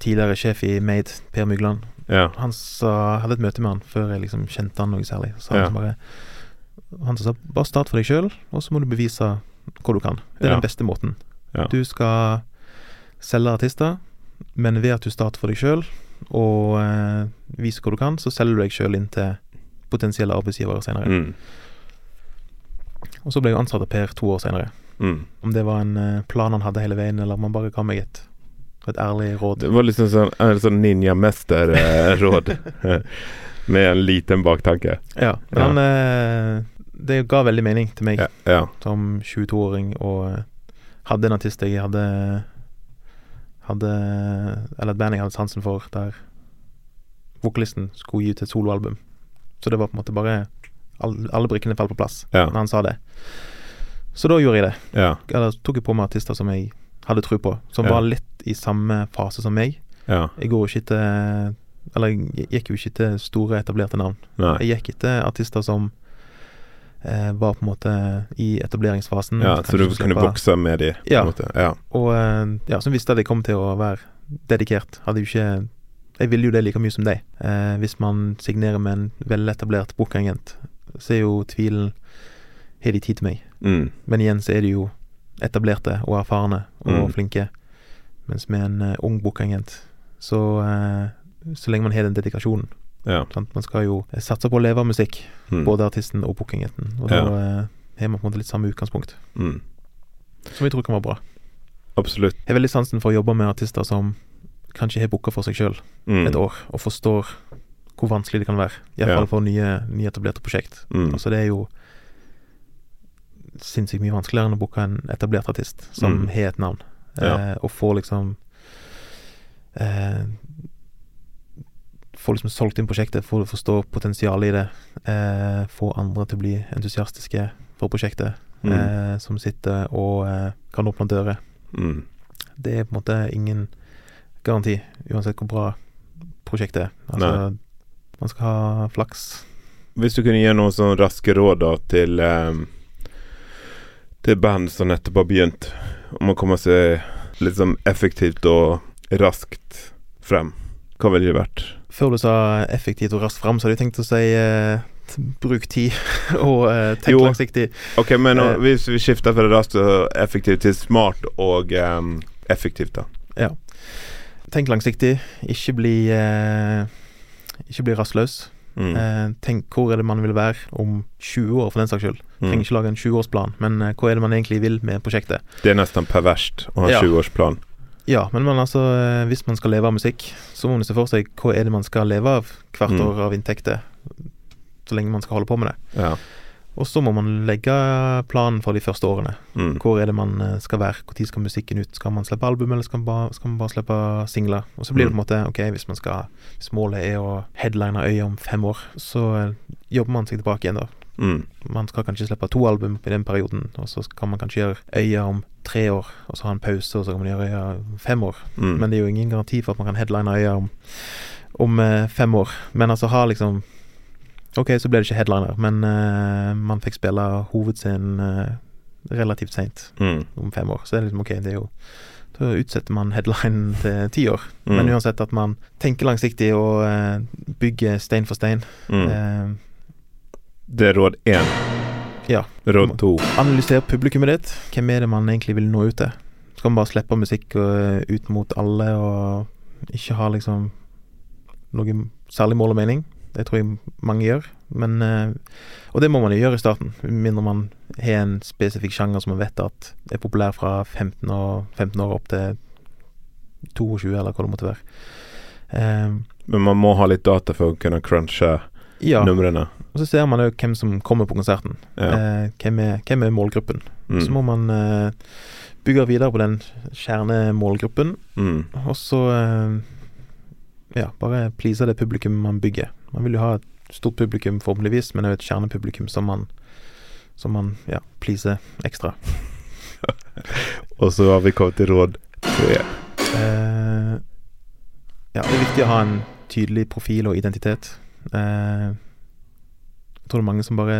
tidligere sjef i Made, Per Mygland. Ja. Han sa, hadde et møte med han før jeg liksom kjente han noe særlig. Så Ja. han bare Han sa bare start for deg sjøl, og så må du bevise hva du kan. Det er Ja. den beste måten. Ja. Du skal selge artister, men ved at du starter for deg sjøl og eh, viser hva du kan, så selger du deg sjøl inn til potensielle arbeidsgivere senere. Mm. Og så ble jeg ansatt av Per to år senere. Mm. Om det var en eh, plan han hadde hele veien, eller om han bare ga meg et, et ærlig råd. Det var liksom sånn, sånn ninjamester-råd. Med en liten baktanke. Ja, men Ja. han eh, Det ga veldig mening til meg Ja. ja. som 22-åring, og eh, hadde en artist jeg hadde Hadde Eller et band jeg hadde sansen for, der vokalisten skulle gi ut et soloalbum. Så det var på en måte bare Alle, alle brikkene falt på plass Ja. når han sa det. Så da gjorde jeg det. Ja. Eller tok jeg på meg artister som jeg hadde tro på, som Ja. var litt i samme fase som meg. ja. Jeg går ikke til Eller jeg gikk jo ikke til store, etablerte navn. Nei. Jeg gikk etter artister som eh, var på en måte i etableringsfasen. Ja, så du kunne slippe- vokse med de, på Ja. Ja. Og eh, ja, som visste at jeg kom til å være dedikert. Hadde jo ikke Jeg ville jo det like mye som deg. Eh, hvis man signerer med en veletablert bookagent, så er jo tvilen Har de tid til meg? Mm. Men igjen så er de jo etablerte og erfarne og Mm. flinke. Mens med en uh, ung bookagent, så uh, Så lenge man har den dedikasjonen Ja. Man skal jo satse på å leve av musikk, Mm. både artisten og bookingagenten. Og da har har man på en måte litt samme utgangspunkt, Mm. som jeg tror kan være bra. Absolutt. Jeg har veldig sansen for å jobbe med artister som kanskje har booka for seg sjøl Mm. et år, og forstår hvor vanskelig det kan være. Ja. Iallfall for nye, nyetablerte prosjekt. Mm. Altså, det er jo sinnssykt mye vanskeligere enn å booke en etablert artist som Mm. har et navn, Ja. eh, og får liksom eh, Få liksom solgt inn prosjektet, få forstå potensialet i det, eh, få andre til å bli entusiastiske for prosjektet, Mm. eh, som sitter og eh, kan åpne dører. Mm. Det er på en måte ingen garanti, uansett hvor bra prosjektet er. Altså, man skal ha flaks. Hvis du kunne gi noen sånn raske råd da til ehm, Til band som nettopp har begynt, om å komme seg sånn effektivt og raskt frem, hva ville det vært? Før du sa effektivt og raskt fram, så hadde jeg tenkt å si eh, bruk tid og eh, tenk Jo. langsiktig. Ok, men nå, Eh. hvis vi skifter fra raskt og effektivt til smart og um, effektivt, da. Ja. Tenk langsiktig, ikke bli eh, Ikke bli rastløs. Mm. Eh, tenk hvor er det man vil være om 20 år, for den saks skyld. Mm. Trenger ikke lage en 20-årsplan, men eh, hva er det man egentlig vil med prosjektet? Det er nesten perverst å ha Ja. 20-årsplan. Ja, men man, altså, eh, hvis man skal leve av musikk, så må man se for seg hva er det man skal leve av hvert Mm. år av inntekter, så lenge man skal holde på med det. Ja. Og så må man legge planen for de første årene. Mm. Hvor er det man eh, skal være? Når skal musikken ut? Skal man slippe album, eller skal man bare, skal man bare slippe singler? Og så blir det på en måte Ok, hvis man skal Hvis målet er å headline øya om fem år, så eh, jobber man seg tilbake igjen, da. Mm. Man skal kanskje slippe to album i den perioden, og så kan man kanskje gjøre øya om tre år, og så ha en pause, og så kan man gjøre øya om fem år. Mm. Men det er jo ingen garanti for at man kan headline øya om, om eh, fem år. Men altså ha liksom Ok, så ble det ikke headliner, men uh, man fikk spille hovedscenen uh, relativt seint Mm. om fem år. Så det er liksom ok, det er jo Da utsetter man headline til ti år. Mm. Men uansett at man tenker langsiktig og uh, bygger stein for stein. Mm. Det er råd én. Ja. Råd to. analyser publikummet ditt. Hvem er det man egentlig vil nå ut til? Skal man bare slippe musikk eh, ut mot alle og ikke ha liksom noe særlig mål og mening? Det tror jeg mange gjør. Men eh, Og det må man jo gjøre i starten, mindre man har en spesifikk sjanger som man vet at er populær fra 15 år, 15 år opp til 22, eller hva det måtte være. Um, Men man må ha litt data for å kunne crunche ja, numrene. og så ser man jo hvem som kommer på konserten. Ja. Eh, hvem, er, hvem er målgruppen? Mm. Så må man eh, bygge videre på den kjernemålgruppen, Mm. og så eh, ja, bare please det publikum man bygger. Man vil jo ha et stort publikum forhåpentligvis, men òg et kjernepublikum som man som man ja, pleaser ekstra. Og så har vi kommet til råd tre. Eh, ja, det er viktig å ha en tydelig profil og identitet. Eh, jeg tror det er mange som bare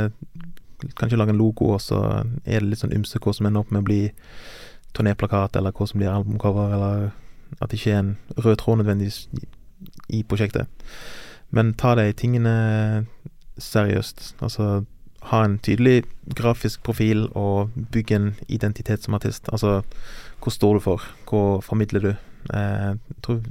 kanskje lager en logo, og så er det litt sånn ymse hva som ender opp med å bli turnéplakat, eller hva som blir albumcover, eller at det ikke er en rød tråd nødvendigvis i, prosjektet. Men ta de tingene seriøst. Altså, ha en tydelig grafisk profil og bygge en identitet som artist. Altså hvor står du for? Hva formidler du? Eh, jeg tror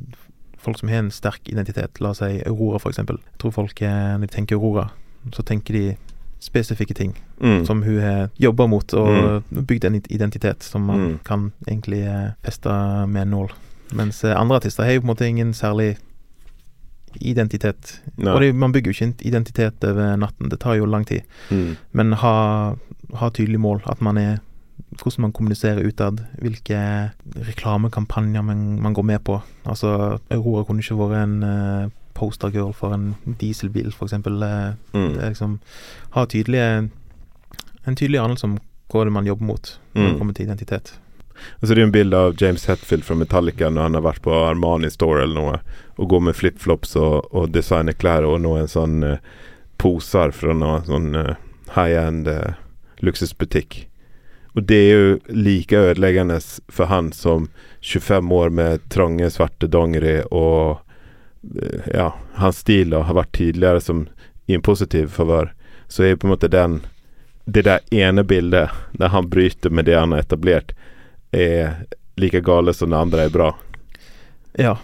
folk som har en sterk identitet, la oss si Aurora eksempel. Jeg tror folk, når de tenker Aurora, så tenker de spesifikke ting Mm. som hun har jobba mot, og bygd en identitet som man Mm. kan egentlig eh, feste med en nål. Mens eh, andre artister har jo på en måte ingen særlig identitet. Nei. Og det, man bygger jo ikke en identitet over natten, det tar jo lang tid. Mm. Men ha, ha tydelig mål, at man er hvordan man kommuniserer utad, hvilke reklamekampanjer man, man går med på. Altså, Aurora kunne ikke vært en uh, postergirl for en dieselbil. Eh, Mm. Det er liksom Ha tydelige en tydelig anelse om hva det man jobber mot når Mm. det kommer til identitet. Altså det er en bilde av James Hetfield fra Metallica når han har vært på Armani Store eller noe, og går med flipflops og, og designer klær og noen sånn uh, poser fra noen sånn uh, high-end uh, luksusbutikk. Og det er jo like ødeleggende for han som 25 år med trange, svarte dongeri og eh, Ja, hans stil da, har vært tidligere som i en positiv favør. Så er på en måte den Det der ene bildet der han bryter med det han har etablert, er like gale som det andre er bra. Ja.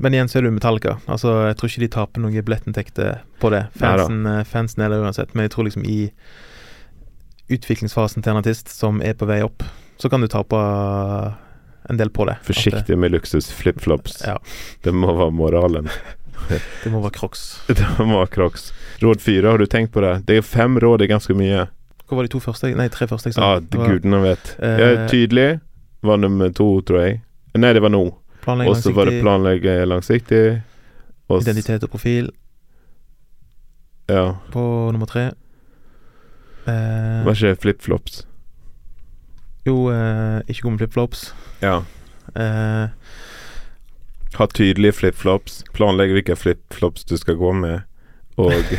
Men igjen så er det jo Metallica. Altså, jeg tror ikke de taper noen billettinntekter på det. Fansen, eh, fansen er der uansett. Men jeg tror liksom i utviklingsfasen til en artist som er på vei opp, så kan du tape en del på det. Forsiktig med luksus flipflops. Ja. Det må være moralen. Det, må være crocs. Det må være crocs. Råd fire, har du tenkt på det? Det er fem råd, det er ganske mye. Hva var de to første? Nei, tre første jeg sa. Ja, Det det gudene vet. Eh, tydelig var nummer to, tror jeg. Nei, det var nå. Og så var det planlegge langsiktig. Også, identitet og profil Ja. på nummer tre. Eh, Var ikke flipflops? jo, uh, ikke gå med flipflops. Ja. Uh, Ha tydelige flipflops. Planlegg hvilke flipflops du skal gå med. Og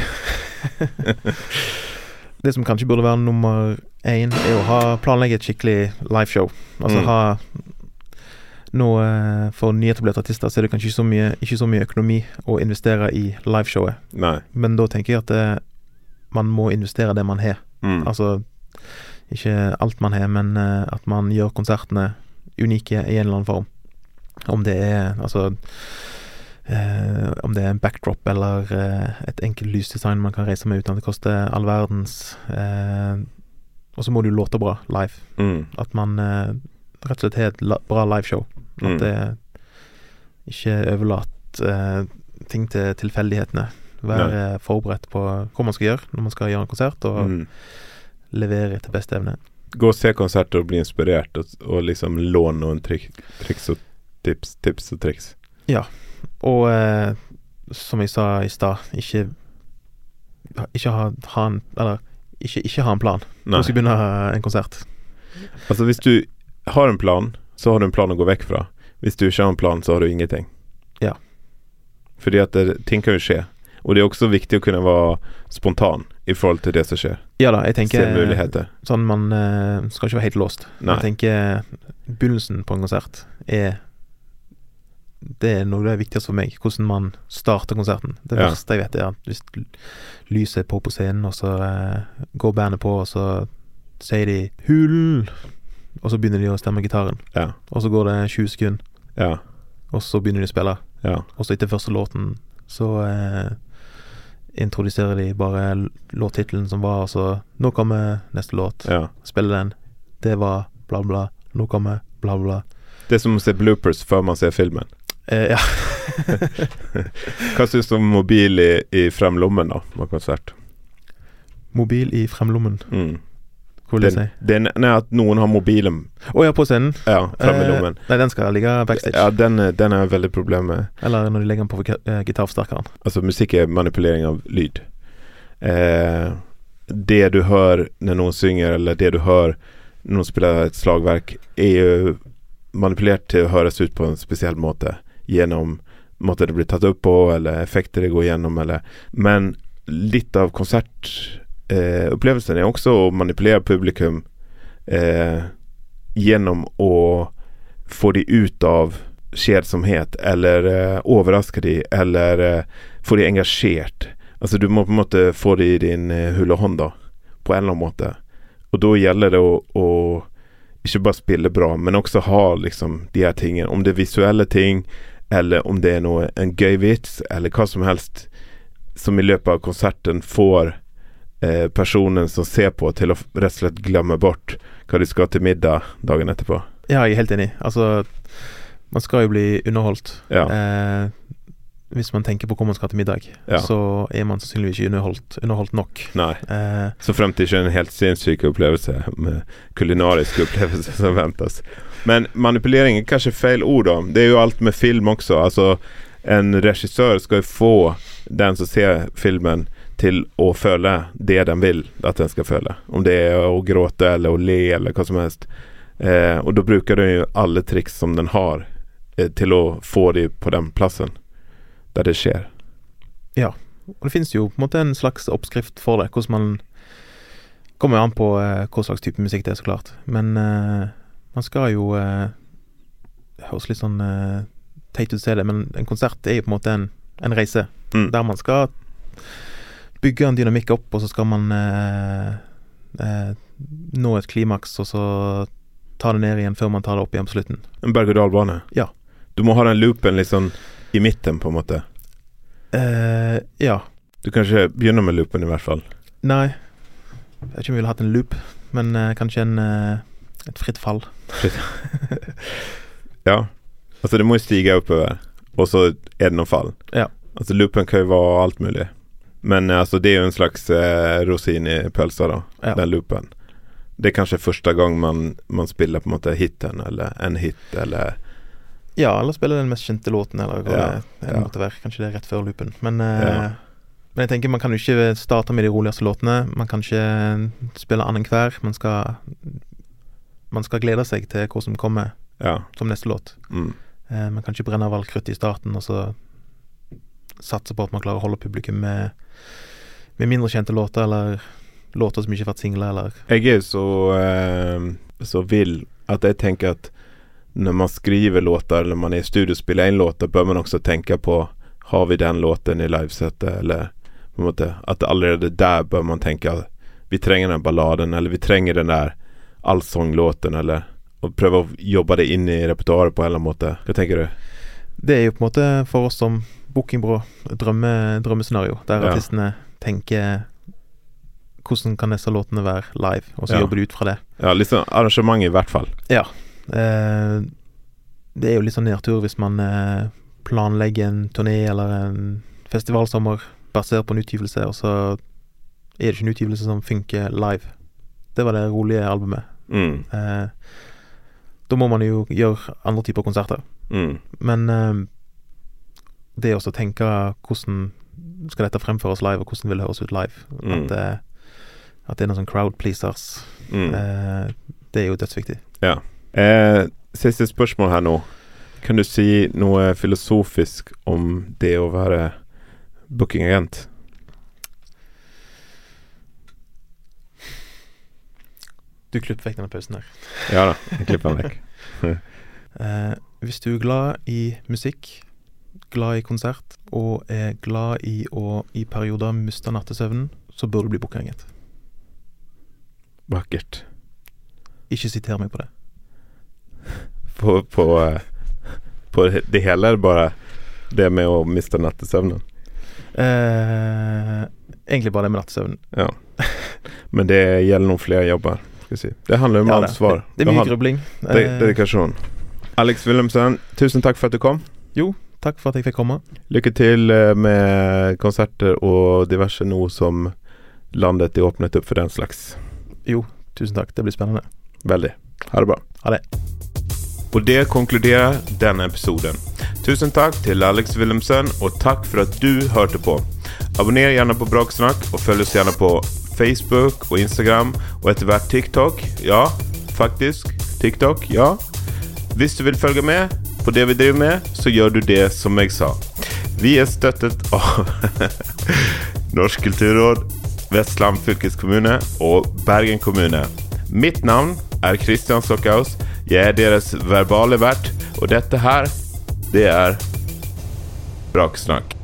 det som kanskje burde være nummer én, er å ha planlegge et skikkelig liveshow. Altså Mm. ha nå For nyetablerte artister så er det kanskje ikke så mye, ikke så mye økonomi å investere i liveshowet. Nei. Men da tenker jeg at det, man må investere det man har. Mm. Altså ikke alt man har, men eh, at man gjør konsertene unike i en eller annen form. Om det er altså eh, Om det er en backdrop eller eh, et enkelt lysdesign man kan reise med uten at det koster all verdens. Eh, og så må det jo låte bra live. Mm. At man eh, rett og slett har et bra liveshow. At Mm. det ikke overlater eh, ting til tilfeldighetene. Være forberedt på hva man skal gjøre når man skal gjøre en konsert, og Mm. levere til beste evne. Gå og se konserter og bli inspirert, og, og liksom låne noen trik, triks og tips, tips og triks. Ja, Og eh, som jeg sa i stad, ikke Ikke ha, ha en Eller ikke, ikke ha en plan når Nei. du skal begynne en konsert. Altså hvis du har en plan, så har du en plan å gå vekk fra. Hvis du ikke har en plan, så har du ingenting. Ja. Fordi at det, ting kan jo skje. Og det er også viktig å kunne være spontan i forhold til det som skjer. Ja da, jeg tenker sånn man uh, skal ikke være helt låst. Nei. Jeg tenker begynnelsen på en konsert er Det er noe av det viktigste for meg. Hvordan man starter konserten. Det Ja. verste jeg vet, er at hvis lyset er på på scenen, og så uh, går bandet på, og så sier de 'Hulen', og så begynner de å stemme gitaren. Ja. Og så går det 20 sekunder, Ja. og så begynner de å spille. Ja. Og så etter første låten så eh, introduserer de bare låttittelen som var, altså så 'Nå kommer neste låt'. ja. spille den. Det var bla, bla. Nå kommer bla, bla. Det er som å se bloopers før man ser filmen. Eh, ja. Hva syns du om mobil i, i fremlommen, da, på konsert? Mobil i fremlommen. Mm. Den, den, nei, at noen har mobilen Å ja, på scenen? ja, frem i Eh, nei, den skal ligge backstage. Ja, den, er- den er veldig problem med. Eller når de legger den på eh, gitarforsterkeren. Altså musikk er manipulering av lyd. Eh, det du hører når noen synger, eller det du hører når noen spiller et slagverk, er jo manipulert til å høres ut på en spesiell måte. Gjennom måten det blir tatt opp på, eller effekter det går gjennom, eller Men litt av konsertopplevelsen eh, opplevelsen er også å manipulere publikum eh, gjennom å få de ut av kjedsomhet, eller eh, overraske de, eller eh, få de engasjert. Altså du må på en måte få de i din eh, hull og hånd da, på en eller annen måte. Og da gjelder det å, å ikke bare spille bra, men også ha liksom de her tingene. Om det er visuelle ting, eller om det er noe, en gøy vits, eller hva som helst som i løpet av konserten får eh, personen som ser på, til å rett og slett glemme bort hva de skal til middag dagen etterpå. Ja, jeg er helt enig. Altså, man skal jo bli underholdt. Ja. Eh, hvis man tenker på hvor man skal til middag, Ja. så er man sannsynligvis ikke underholdt, underholdt nok. Nei. Eh, Så frem til ikke en helt sinnssyk opplevelse med kulinarisk opplevelse som ventes. Men manipulering er kanskje feil ord, da. Det er jo alt med film også. Altså, en regissør skal jo få den som ser filmen, til å føle det den vil at den skal føle. Om det er å gråte eller å le eller hva som helst. Eh, og da bruker den jo alle triks som den har, eh, til å få det på den plassen der det skjer. Ja, og det finnes jo på en måte en slags oppskrift for det, hvordan man Kommer jo an på eh, hva slags type musikk det er, så klart. Men eh, man skal jo eh, Det høres litt sånn eh, teit ut å si det, men en konsert er jo på en måte en, en reise. Mm. Der man skal bygge en dynamikk opp, og så skal man eh, eh, nå et klimaks, og så ta det ned igjen før man tar det opp igjen på slutten. En berg-og-dal-bane. Ja. Du må ha den loopen litt sånn i midten, på en måte. Eh, ja. Du kan ikke begynne med loopen, i hvert fall. Nei. Jeg vet ikke om vi ville hatt en loop, men eh, kanskje en, eh, et fritt fall. Ja. Altså, det må jo stige oppover, og så er det noen fall. Ja. Altså, loopen kan jo være alt mulig. Men eh, altså, det er jo en slags eh, rosin i pølsa, da. Ja. Den loopen. Det er kanskje første gang man, man spiller på en måte hiten, eller en hit, eller Ja, eller spiller den mest kjente låten, eller hva Ja, det, ja. måtte være. Kanskje det er rett før loopen. Men, eh, men jeg tenker man kan jo ikke starte med de roligste låtene. Man kan ikke spille annenhver. Man skal Man skal glede seg til hva som kommer Ja. som neste låt. Mm. Eh, man kan ikke brenne av all krutt i starten, og så satse på at man klarer å holde publikum med, med mindre kjente låter, eller låter som ikke har vært singler, eller Jeg er så, eh, så vill at jeg tenker at når man skriver låter, eller man er i studio og spiller inn låter, bør man også tenke på Har vi den låten i livesettet, eller på en måte At allerede der bør man tenke at vi trenger den balladen, eller vi trenger den der allsanglåten, eller Og prøve å jobbe det inn i repertoaret på en eller annen måte. Hva tenker du? Det er jo på en måte for oss som bookingbyrå drømme, drømmescenario, der Ja. artistene tenker hvordan kan disse låtene være live, og så Ja. jobber de ut fra det. Ja, litt sånn arrangement i hvert fall. Eh, det er jo litt sånn nedtur hvis man eh, planlegger en turné eller en festivalsommer basert på en utgivelse, og så er det ikke en utgivelse som funker live. Det var det rolige albumet. Mm. Eh, da må man jo gjøre andre typer konserter. Mm. Men eh, det å tenke hvordan skal dette fremføres live, og hvordan vil det høres ut live. Mm. At, eh, at det er noen sånn crowd pleasers. Mm. Eh, det er jo dødsviktig. Eh, siste spørsmål her nå. Kan du si noe filosofisk om det å være bookingagent? Du klipper vekk denne pausen her. Ja da, jeg klipper den vekk. Eh, hvis du er glad i musikk, glad i konsert, og er glad i å i perioder miste nattesøvnen, så bør du bli bookinget. Vakkert. Ikke siter meg på det. På, på, eh, på det hele er det bare det med å miste nattesøvnen. Eh, egentlig bare det med nattesøvnen. Ja. Men det gjelder noen flere jobber. Skal si. Det handler om Ja, ansvar. det, det er mye grubling. de- Dedikasjon. Alex Wilhelmsen, tusen takk for at du kom. Takk for at jeg fikk komme. Lykke til eh, med konserter og diverse nå som landet er åpnet opp for den slags. Jo, tusen takk. Det blir spennende. Veldig. Ha det bra. Ha det. Og det konkluderer denne episoden. Tusen takk til Alex Wilhelmsen, og takk for at du hørte på. Abonner gjerne på Braksnakk, og følg oss gjerne på Facebook og Instagram, og etter hvert TikTok. Ja, faktisk. TikTok, ja. Hvis du vil følge med på det vi driver med, så gjør du det som jeg sa. Vi er støttet av Norsk kulturråd, Vestland fylkeskommune og Bergen kommune. Mitt navn er Kristian Stockhaus. Jeg er deres verbale vert, og dette her, det er Braksnakk.